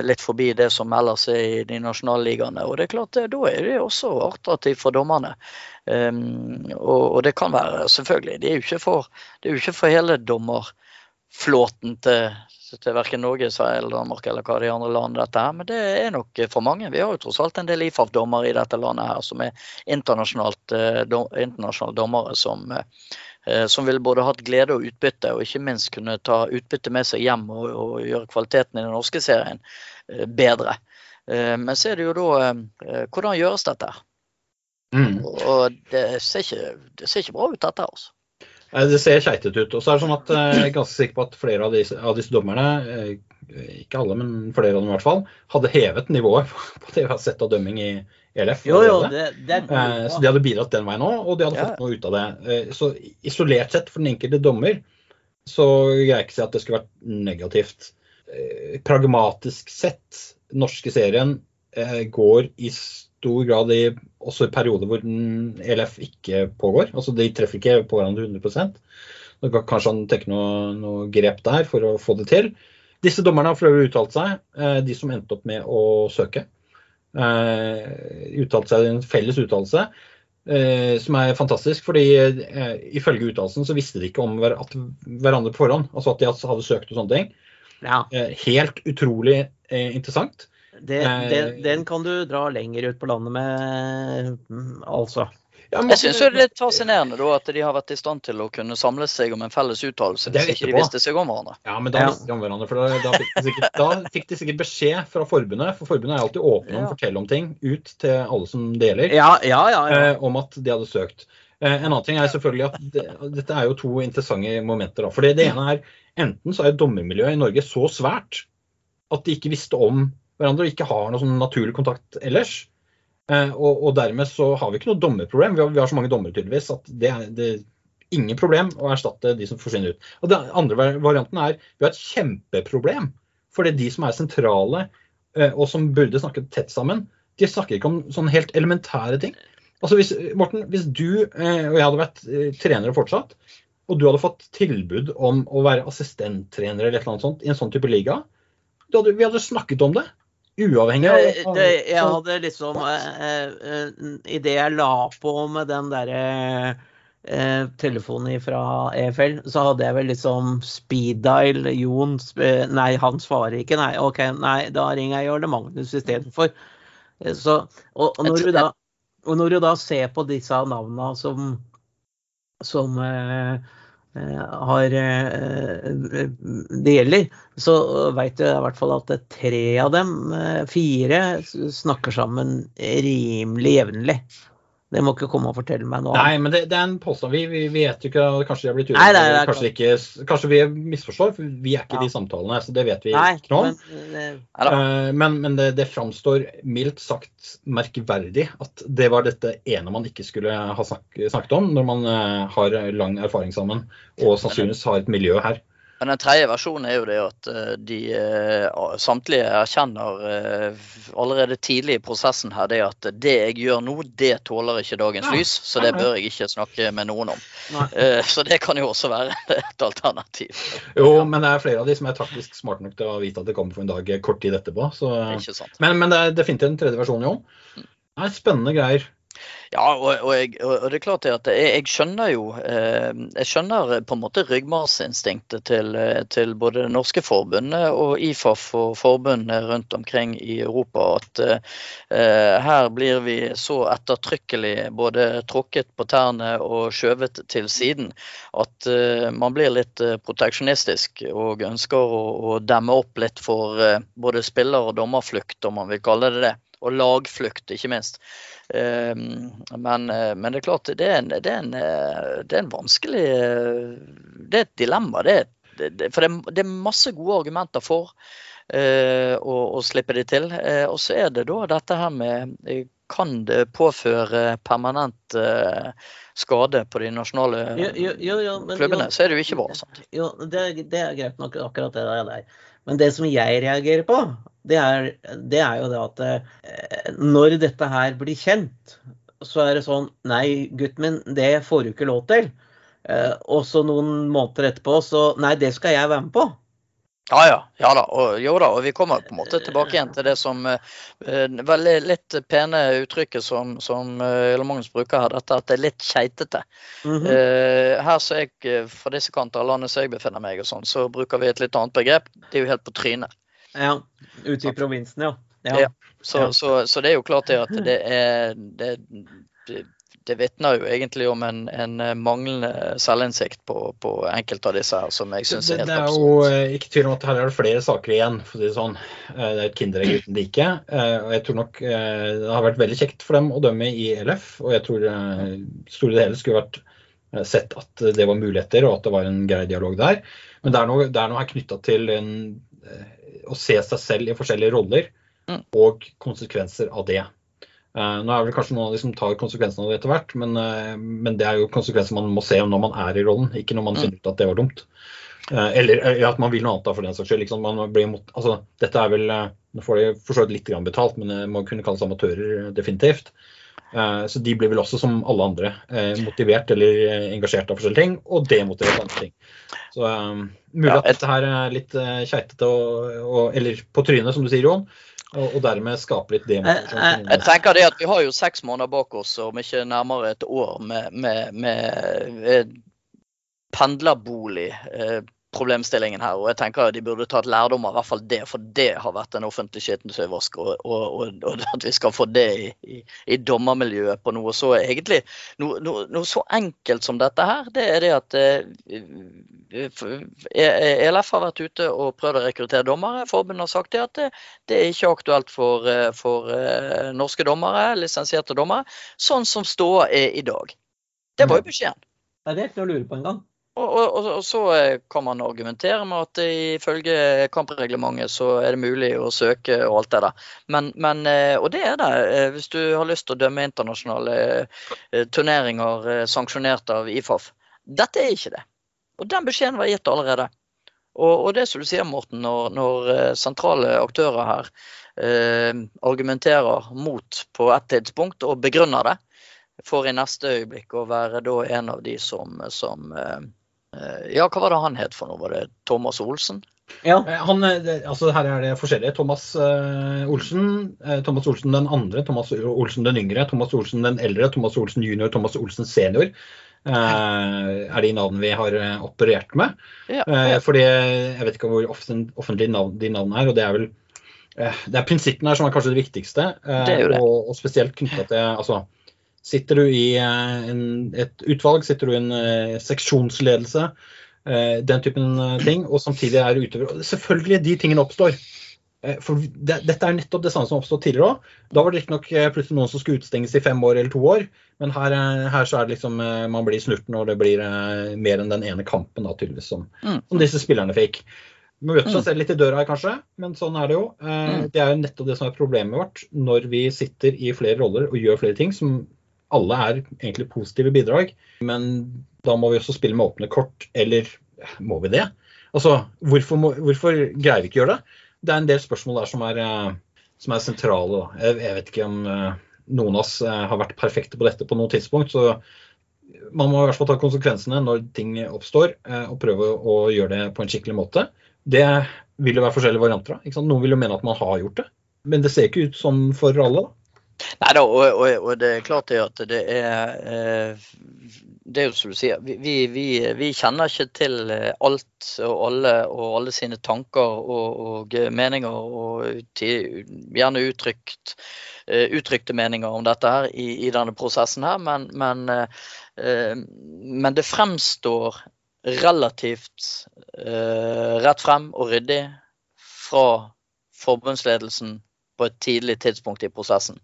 Litt forbi det som ellers er i de nasjonale ligaene. Og det er klart, da er det også attraktivt for dommerne. Um, og, det kan være, selvfølgelig. Det er jo ikke for, jo ikke for hele dommerflåten til, til verken Norge, Israel, Danmark eller hva de andre landene dette her, men det er nok for mange. Vi har jo tross alt en del IFAF-dommere i dette landet her som er internasjonalt, eh, internasjonale dommere som, eh, som vil både hatt glede og utbytte, og ikke minst kunne ta utbytte med seg hjem og, og gjøre kvaliteten i den norske serien eh, bedre. Men så er det jo da Hvordan gjøres dette? Mm. Og det ser, ikke, det ser ikke bra ut, dette. altså. Det ser keitete ut. Og så er det sånn at eh, jeg er ganske sikker på at flere av disse, av disse dommerne, eh, ikke alle, men flere av dem i hvert fall, hadde hevet nivået på det vi har sett av dømming i ELF. Jo, jo, det, det eh, så de hadde bidratt den veien òg, og de hadde ja. fått noe ut av det. Så isolert sett for den enkelte dommer, så greier jeg ikke si at det skulle vært negativt. Pragmatisk sett, norske serien går i stor grad i, også i perioder hvor ELF ikke pågår. Altså De treffer ikke på hverandre 100 Nå kan Kanskje han tenker noe, noe, grep der for å få det til. Disse dommerne har for øvrig uttalt seg, eh, de som endte opp med å søke. Eh, uttalt seg en felles uttalelse. Eh, som er fantastisk, fordi eh, ifølge uttalelsen så visste de ikke om hver, at hverandre på forhånd. Altså at de hadde søkt og sånne ting. Ja. Eh, helt utrolig eh, interessant. Det, den, den, kan du dra lenger ut på landet med, altså. Ja, Jeg syns det er litt fascinerende da, at de har vært i stand til å kunne samle seg om en felles uttalelse hvis ikke de visste seg om hverandre. Ja, men da Ja. visste de om hverandre. For da, da, fikk de sikkert, da fikk de sikkert beskjed fra forbundet, for forbundet er alltid åpne om Ja. å fortelle om ting ut til alle som deler, Ja, ja, ja. ja. eh, om at de hadde søkt. Eh, en annen ting er selvfølgelig at det, dette er jo to interessante momenter. Da. For det ene er enten så er dommermiljøet i Norge så svært at de ikke visste om hverandre og ikke har noe sånn naturlig kontakt ellers. Eh, og, og dermed så har vi ikke noe dommerproblem. Vi har, vi har så mange dommere tydeligvis at det er, det er ingen problem å erstatte de som forsvinner ut. Og Den andre varianten er vi har et kjempeproblem. For det er de som er sentrale eh, og som burde snakke tett sammen, de snakker ikke om sånne helt elementære ting. Altså hvis, Morten, hvis du eh, og jeg hadde vært trenere fortsatt, og du hadde fått tilbud om å være assistenttrener eller annet sånt i en sånn type liga, hadde, vi hadde snakket om det. Uavhengig av det, jeg hadde liksom eh, eh, I det jeg la på med den derre eh, telefonen fra EFL, så hadde jeg vel liksom speeddial Jon Nei, han svarer ikke. Nei, OK, nei, da ringer jeg Jarle Magnus istedenfor. Eh, Så, og, og, når du da, og når du da ser på disse navnene som, som eh, eh, har eh, det gjelder, så vet jeg i hvert fall at tre av dem, eh, fire, snakker sammen rimelig jevnlig. Det må ikke komme og fortelle meg noe Nei, men det, det er en påstand. Vi, vi, vet jo ikke, kanskje de har blitt uenige, kanskje, ikke, kanskje vi misforstår, for vi er ikke i Ja. de samtalene, så det vet vi Nei, ikke noe om. men, eh, Eh, Men, men det, det framstår mildt sagt merkverdig at det var dette ene man ikke skulle ha snak, snakket om, når man eh, har lang erfaring sammen og sannsynligvis har et miljø her. Men den tredje versjonen er jo det at eh, de eh, samtlige erkjenner eh, allerede tidlig i prosessen her det at det jeg gjør nå, det tåler ikke dagens Ja. lys. Så det bør jeg ikke snakke med noen om. Nei. Eh, Så det kan jo også være et alternativ. Jo, men det er flere av de som er taktisk smarte nok til å vite at det kommer for en dag kort tid etterpå. Så, Ikke sant? men, men det er definitivt en tredje versjon, jo. Det er spennende greier. Ja, og, og, jeg, og det er klart at jeg, jeg skjønner jo eh, Jeg skjønner på en måte ryggmargsinstinktet til, eh, til både det norske forbundet og IFAF og forbundet rundt omkring i Europa at uh, her blir vi så ettertrykkelig både tråkket på tærne og skjøvet til siden at uh, man blir litt proteksjonistisk og ønsker å, å demme opp litt for uh, både spiller- og dommerflukt, om man vil kalle det det. Og lagflukt, ikke minst. Eh, Men, eh, men det er klart, det er en, det er en, eh, det er en vanskelig eh, Det er et dilemma. Det er, det, det- for det, er- det masse gode argumenter for å, å slippe de til. Og så er det da dette her med Kan det påføre permanent skade på de nasjonale Jo, jo, jo, men- klubbene, så er det jo ikke bra. Sant? Jo, det, det er greit nok, akkurat det der. Men det som jeg reagerer på, det er, det er jo det at eh, når dette her blir kjent, så er det sånn Nei, gutten min, det får du ikke lov til. Eh, og så noen måneder etterpå, så Nei, det skal jeg være med på. Ja ja, ja da. Og, jo da, og vi kommer på en måte tilbake igjen til det som uh, veldig litt pene uttrykket som, som uh, Magnus bruker her, dette at det er litt keitete. Mm -hmm. uh, her som jeg, fra disse kanter av landet som jeg befinner meg, og sånn, så bruker vi et litt annet begrep. Det er jo helt på trynet. Ja. Ute i provinsen, ja. Ja. Så, Ja. så, så det er jo klart det at det er Det, det, det vitner jo egentlig om en, en manglende selvinnsikt på, på enkelte av disse her, som jeg syns er helt det er jo eh, ikke tvil om at her er det flere saker igjen, for å si det sånn. Eh, Det er et kinderegg uten like. eh, Og jeg tror nok eh, det har vært veldig kjekt for dem å dømme i LF. Og jeg tror eh, store deler skulle vært eh, sett at det var muligheter, og at det var en grei dialog der. Men det er noe, det er noe her knytta til en, eh, å se seg selv i forskjellige roller, Mm. og konsekvenser av det. Uh, nå er det kanskje noen av de som tar konsekvensene av det etter hvert, men, uh, men det er jo konsekvenser man må se når man er i rollen, ikke når man Mm. finner ut at det var dumt. Uh, eller eh, at man vil noe annet da, for den saks skyld. Liksom, man blir mot, altså, dette er vel Nå får de for så vidt litt grann betalt, men det må kunne kalles amatører, definitivt. Eh, så de blir vel også, som alle andre, eh, motivert eller eh, engasjert av forskjellige ting, og demotivert av andre ting. Så um, mulig Ja, at dette her er litt uh, keitete, og, og, eller på trynet, som du sier, Jon. Og, og dermed skape litt demotivasjon. Jeg, jeg, Jeg tenker det at Vi har jo seks måneder bak oss, om ikke nærmere et år, med, med, med med pendlerbolig eh, problemstillingen her. Og jeg tenker de burde tatt lærdom av hvert fall det, for det har vært en offentlig skittentøyvask. Og, og, og, og, at vi skal få det i, i, i dommermiljøet på noe så egentlig noe, noe, noe, så enkelt som dette her, det er det at eh, ELF har vært ute og prøvd å rekruttere dommere. Forbundet har sagt det at det, det er ikke aktuelt for, eh, for eh, norske dommere, lisensierte dommere, sånn som ståa er i dag. Det var jo beskjeden. Det er ikke noe å lure på engang. Og, og, og, så eh, kan man argumentere med at ifølge kampreglementet så er det mulig å søke og alt det der. Men, men, eh, og det er det, eh, hvis du har lyst til å dømme internasjonale turneringer sanksjonert av IFAF. Dette er ikke det. Og den beskjeden var gitt allerede. Og, og det som du sier, Morten, når, når sentrale aktører her eh, argumenterer mot på et tidspunkt og begrunner det, for i neste øyeblikk å være da en av de som, som eh, ja, hva var det han het for noe? Var det Thomas Olsen? Ja, eh, han, eh, altså Her er det forskjellige. Thomas uh, Olsen, uh, Thomas Olsen den andre, Thomas Olsen den yngre, Thomas Olsen den eldre, Thomas Olsen junior, Thomas Olsen senior. Uh, er de navnene vi har operert med. Ja, ja. fordi Jeg vet ikke hvor offentlige navn, de navnene er. og Det er vel det er prinsippene her som er kanskje det viktigste. Det er det. Og, og, spesielt knytta til altså, Sitter du i eh, en, et utvalg, sitter du i en uh, seksjonsledelse, uh, den typen ting, og samtidig er utøver Selvfølgelig, de tingene oppstår. For det, dette er nettopp det samme som oppstod tidligere òg. Da var det riktignok plutselig noen som skulle utestenges i fem år eller to år, men her, her så er det liksom man blir snurten, og det blir mer enn den ene kampen, da, tydeligvis, som, mm. som disse spillerne fikk. Møter seg mm. selv litt i døra her, kanskje, men sånn er det jo. Mm. Det er jo nettopp det som er problemet vårt når vi sitter i flere roller og gjør flere ting som alle er egentlig positive bidrag, men da må vi også spille med åpne kort. Eller må vi det? Altså, hvorfor, må, hvorfor greier vi ikke å gjøre det? Det er en del spørsmål der som er, eh, som er sentrale. Jeg, jeg, vet ikke om eh, noen av oss eh, har vært perfekte på dette på noe tidspunkt. så man må i hvert fall ta konsekvensene når ting oppstår, og prøve å gjøre det på en skikkelig måte. Det vil jo være forskjellige varianter av. Noen vil jo mene at man har gjort det, men det ser ikke ut sånn for alle. da. Nei da, og, og, og, det er klart det at det er eh, Det er jo som du sier, vi, vi, vi, kjenner ikke til alt og alle og alle sine tanker og, og meninger, og til, gjerne uttrykt, eh, uttrykte meninger om dette her i, i denne prosessen her, men, men, eh, men det fremstår relativt rett frem og ryddig fra forbundsledelsen på et tidlig tidspunkt i prosessen.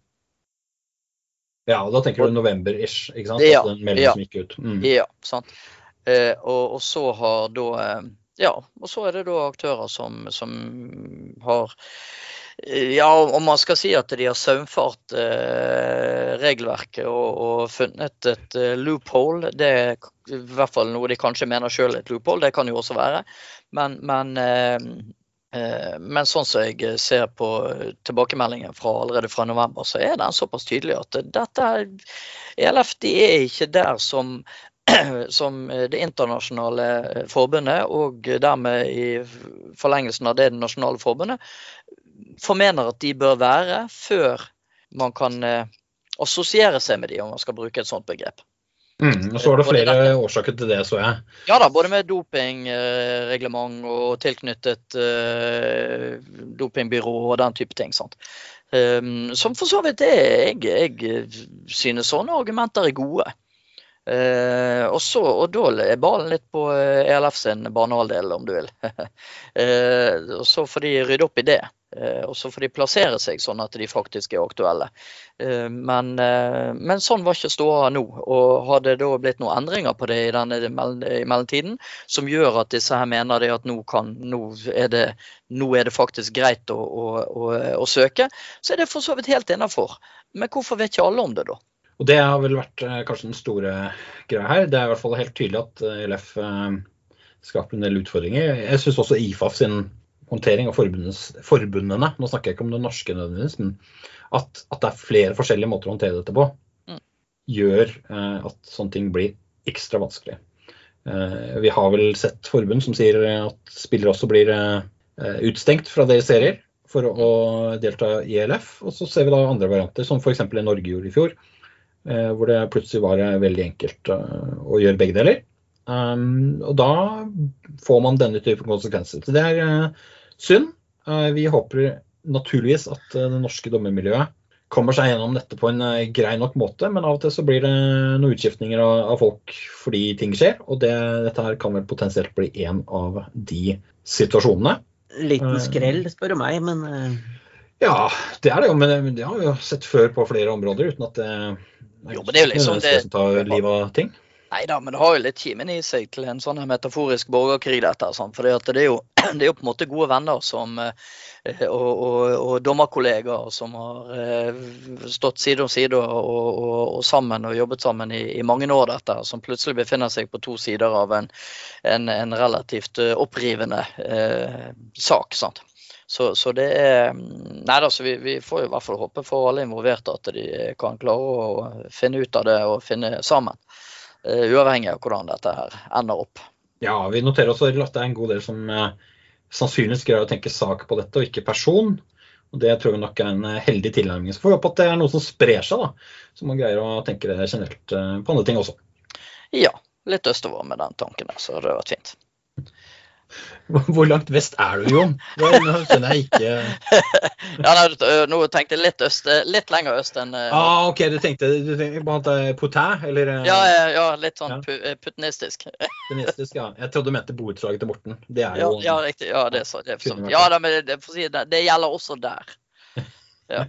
Ja, og da tenker du november-ish, ikke sant? Ja, den meldingen ja, som gikk ut. Mm. ja sant. Eh, og, og, så har da eh, Ja, og så er det da aktører som, som har eh, ja, om man skal si at de har saumfart eh, regelverket og, og, funnet et eh, loophole, det er i hvert fall noe de kanskje mener sjøl et loophole, det kan jo også være. Men, men Eh, men sånn som jeg ser på tilbakemeldingen fra allerede fra november, så er den såpass tydelig at dette ELF de er ikke der som, som det internasjonale forbundet, og dermed i forlengelsen av det, det nasjonale forbundet, formener at de bør være før man kan eh, assosiere seg med de, om man skal bruke et sånt begrep. Mm, og så var det flere årsaker til det, så jeg. Ja da, både med dopingreglement og tilknyttet uh, dopingbyrå og den type ting. sant? Um, som for så vidt er jeg, jeg synes sånne argumenter er gode. Uh, og, så, og da er ballen litt på ELF sin banehalvdel, om du vil. uh, og så får de rydde opp i det. Uh, og så får de plassere seg sånn at de faktisk er aktuelle. Men, men, sånn var ikke ståa nå. Og har det da blitt noen endringer på det i, denne, i mellomtiden, som gjør at disse her mener at nå, kan, nå, er, det, nå er det faktisk greit å, å, å, å søke, så er det for så vidt helt innafor. Men hvorfor vet ikke alle om det, da? Og Det har vel vært eh, kanskje den store greia her. Det er i hvert fall helt tydelig at eh, LF eh, skaper en del utfordringer. Jeg syns også IFAF sin håndtering av forbundene, nå snakker jeg ikke om det norske nødvendigvis, men at, at, det er flere forskjellige måter å håndtere dette på, mm. gjør at sånne ting blir ekstra vanskelig. vi har vel sett forbund som sier at spillere også blir utstengt fra deres serier for å delta i ELF. Og så ser vi da andre varianter, som f.eks. i Norge gjorde i fjor, Eh, hvor det plutselig var veldig enkelt eh, å gjøre begge deler. Um, og da får man denne typen konsekvenser. Så det er uh, synd. Uh, vi håper naturligvis at uh, det norske dommermiljøet kommer seg gjennom dette på en grei nok måte, men av og til så blir det noen utskiftninger av, av folk fordi ting skjer. Og det, dette her kan vel potensielt bli en av de situasjonene. Liten skrell, spør du meg, men Ja, det er det jo. Men det har vi jo sett før på flere områder, uten at det, jo, men det er jo liksom det, livet av ting. Nei da, men det har jo litt kimen i seg til en sånn metaforisk borgerkrig, dette. For det er, jo, det er jo på en måte gode venner som, og, og, og dommerkollegaer som har stått side om side og, og, sammen og jobbet sammen i, i, mange år, dette, som plutselig befinner seg på to sider av en, en, en relativt opprivende eh, sak. sant? Så, så, det er Nei da, så vi, vi, får i hvert fall håpe for alle involverte at de kan klare å finne ut av det og finne sammen. Uh, uavhengig av hvordan dette her ender opp. Ja, vi noterer også at det er en god del som uh, sannsynligvis greier å tenke sak på dette, og ikke person. Og Det tror jeg nok er en eh, heldig tilnærming. Så får vi håpe at det er noe som sprer seg, da. Så man greier å tenke det generelt på andre ting også. Ja, litt østover med den tanken der, så det har vært fint. Hvor langt vest er du, Jon? Nå skjønner jeg ikke Ja, Nå tenkte jeg litt, øst, litt lenger øst enn ah, OK, du tenkte, du tenkte på Potin, eller ja, ja, litt sånn ja. putinistisk. Putinistisk, ja. Jeg trodde du mente borettslaget til Morten. Det er jo Ja, ja riktig. Ja, det, så, det, så, ja, det, det, det, gjelder også der. Ja.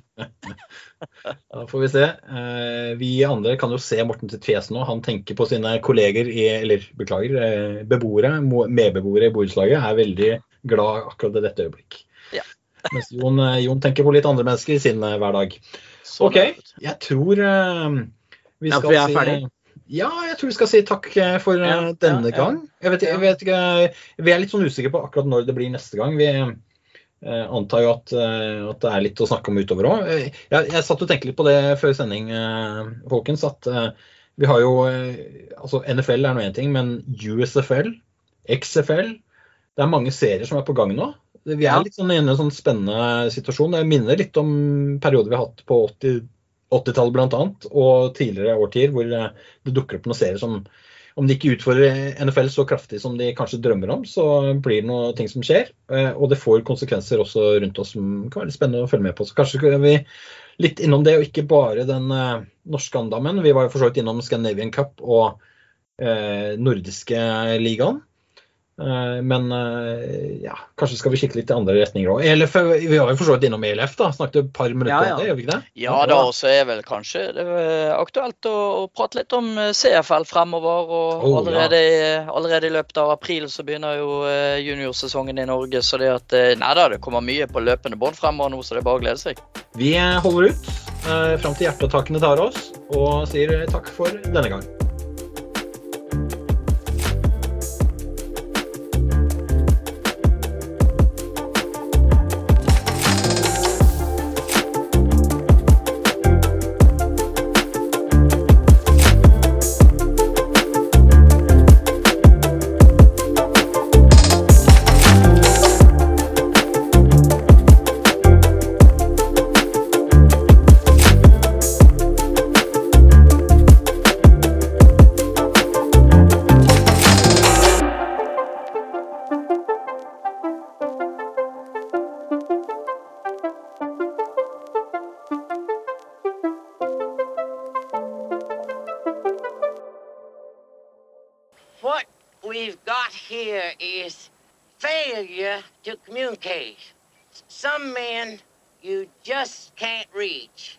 da får vi se. Eh, vi andre kan jo se Morten sitt fjes nå. Han tenker på sine kolleger, i, eller beklager, eh, beboere, medbeboere i borettslaget. Er veldig glad akkurat i dette øyeblikk. Ja. Mens Jon, eh, Jon, tenker på litt andre mennesker i sin hverdag. OK, jeg tror vi skal ja, vi er si ja, jeg tror vi skal si takk for ja, denne gang. Jeg vet, jeg vet, ikke, Vi er litt sånn usikre på akkurat når det blir neste gang. Vi antar jo at, eh, at, det er litt å snakke om utover òg. Eh, jeg, jeg, satt og tenkte litt på det før sending, folkens. At vi har jo altså NFL er nå én ting, men USFL, XFL Det er mange serier som er på gang nå. Vi er litt sånn i en sånn spennende situasjon. Det minner litt om perioder vi har hatt på 80-tallet 80 bl.a. og tidligere årtier, hvor det dukker opp noen serier som om de ikke utfordrer NFL så kraftig som de kanskje drømmer om, så blir det noe ting som skjer. Eh, og det får konsekvenser også rundt oss som kan være spennende å følge med på. Så kanskje skal vi litt innom det, og ikke bare den uh, norske andammen. Vi var jo for så vidt innom Scandinavian Cup og uh, nordiske ligaen. Eh, men eh, ja, kanskje skal vi kikke litt i andre retninger òg. Vi har jo for så vidt innom ELF, da. Snakket et par minutter ja, ja. om det, gjør vi ikke det? Ja da, og så er vel kanskje det er aktuelt å, å, prate litt om eh, CFL fremover. Og oh, allerede, ja. allerede, i løpet av april så begynner jo juniorsesongen i Norge. Så det at Nei da, det kommer mye på løpende bånd fremover nå, så det er bare å glede seg. Vi holder ut eh, fram til hjertetakene tar oss, og sier takk for denne gang. Some men you just can't reach.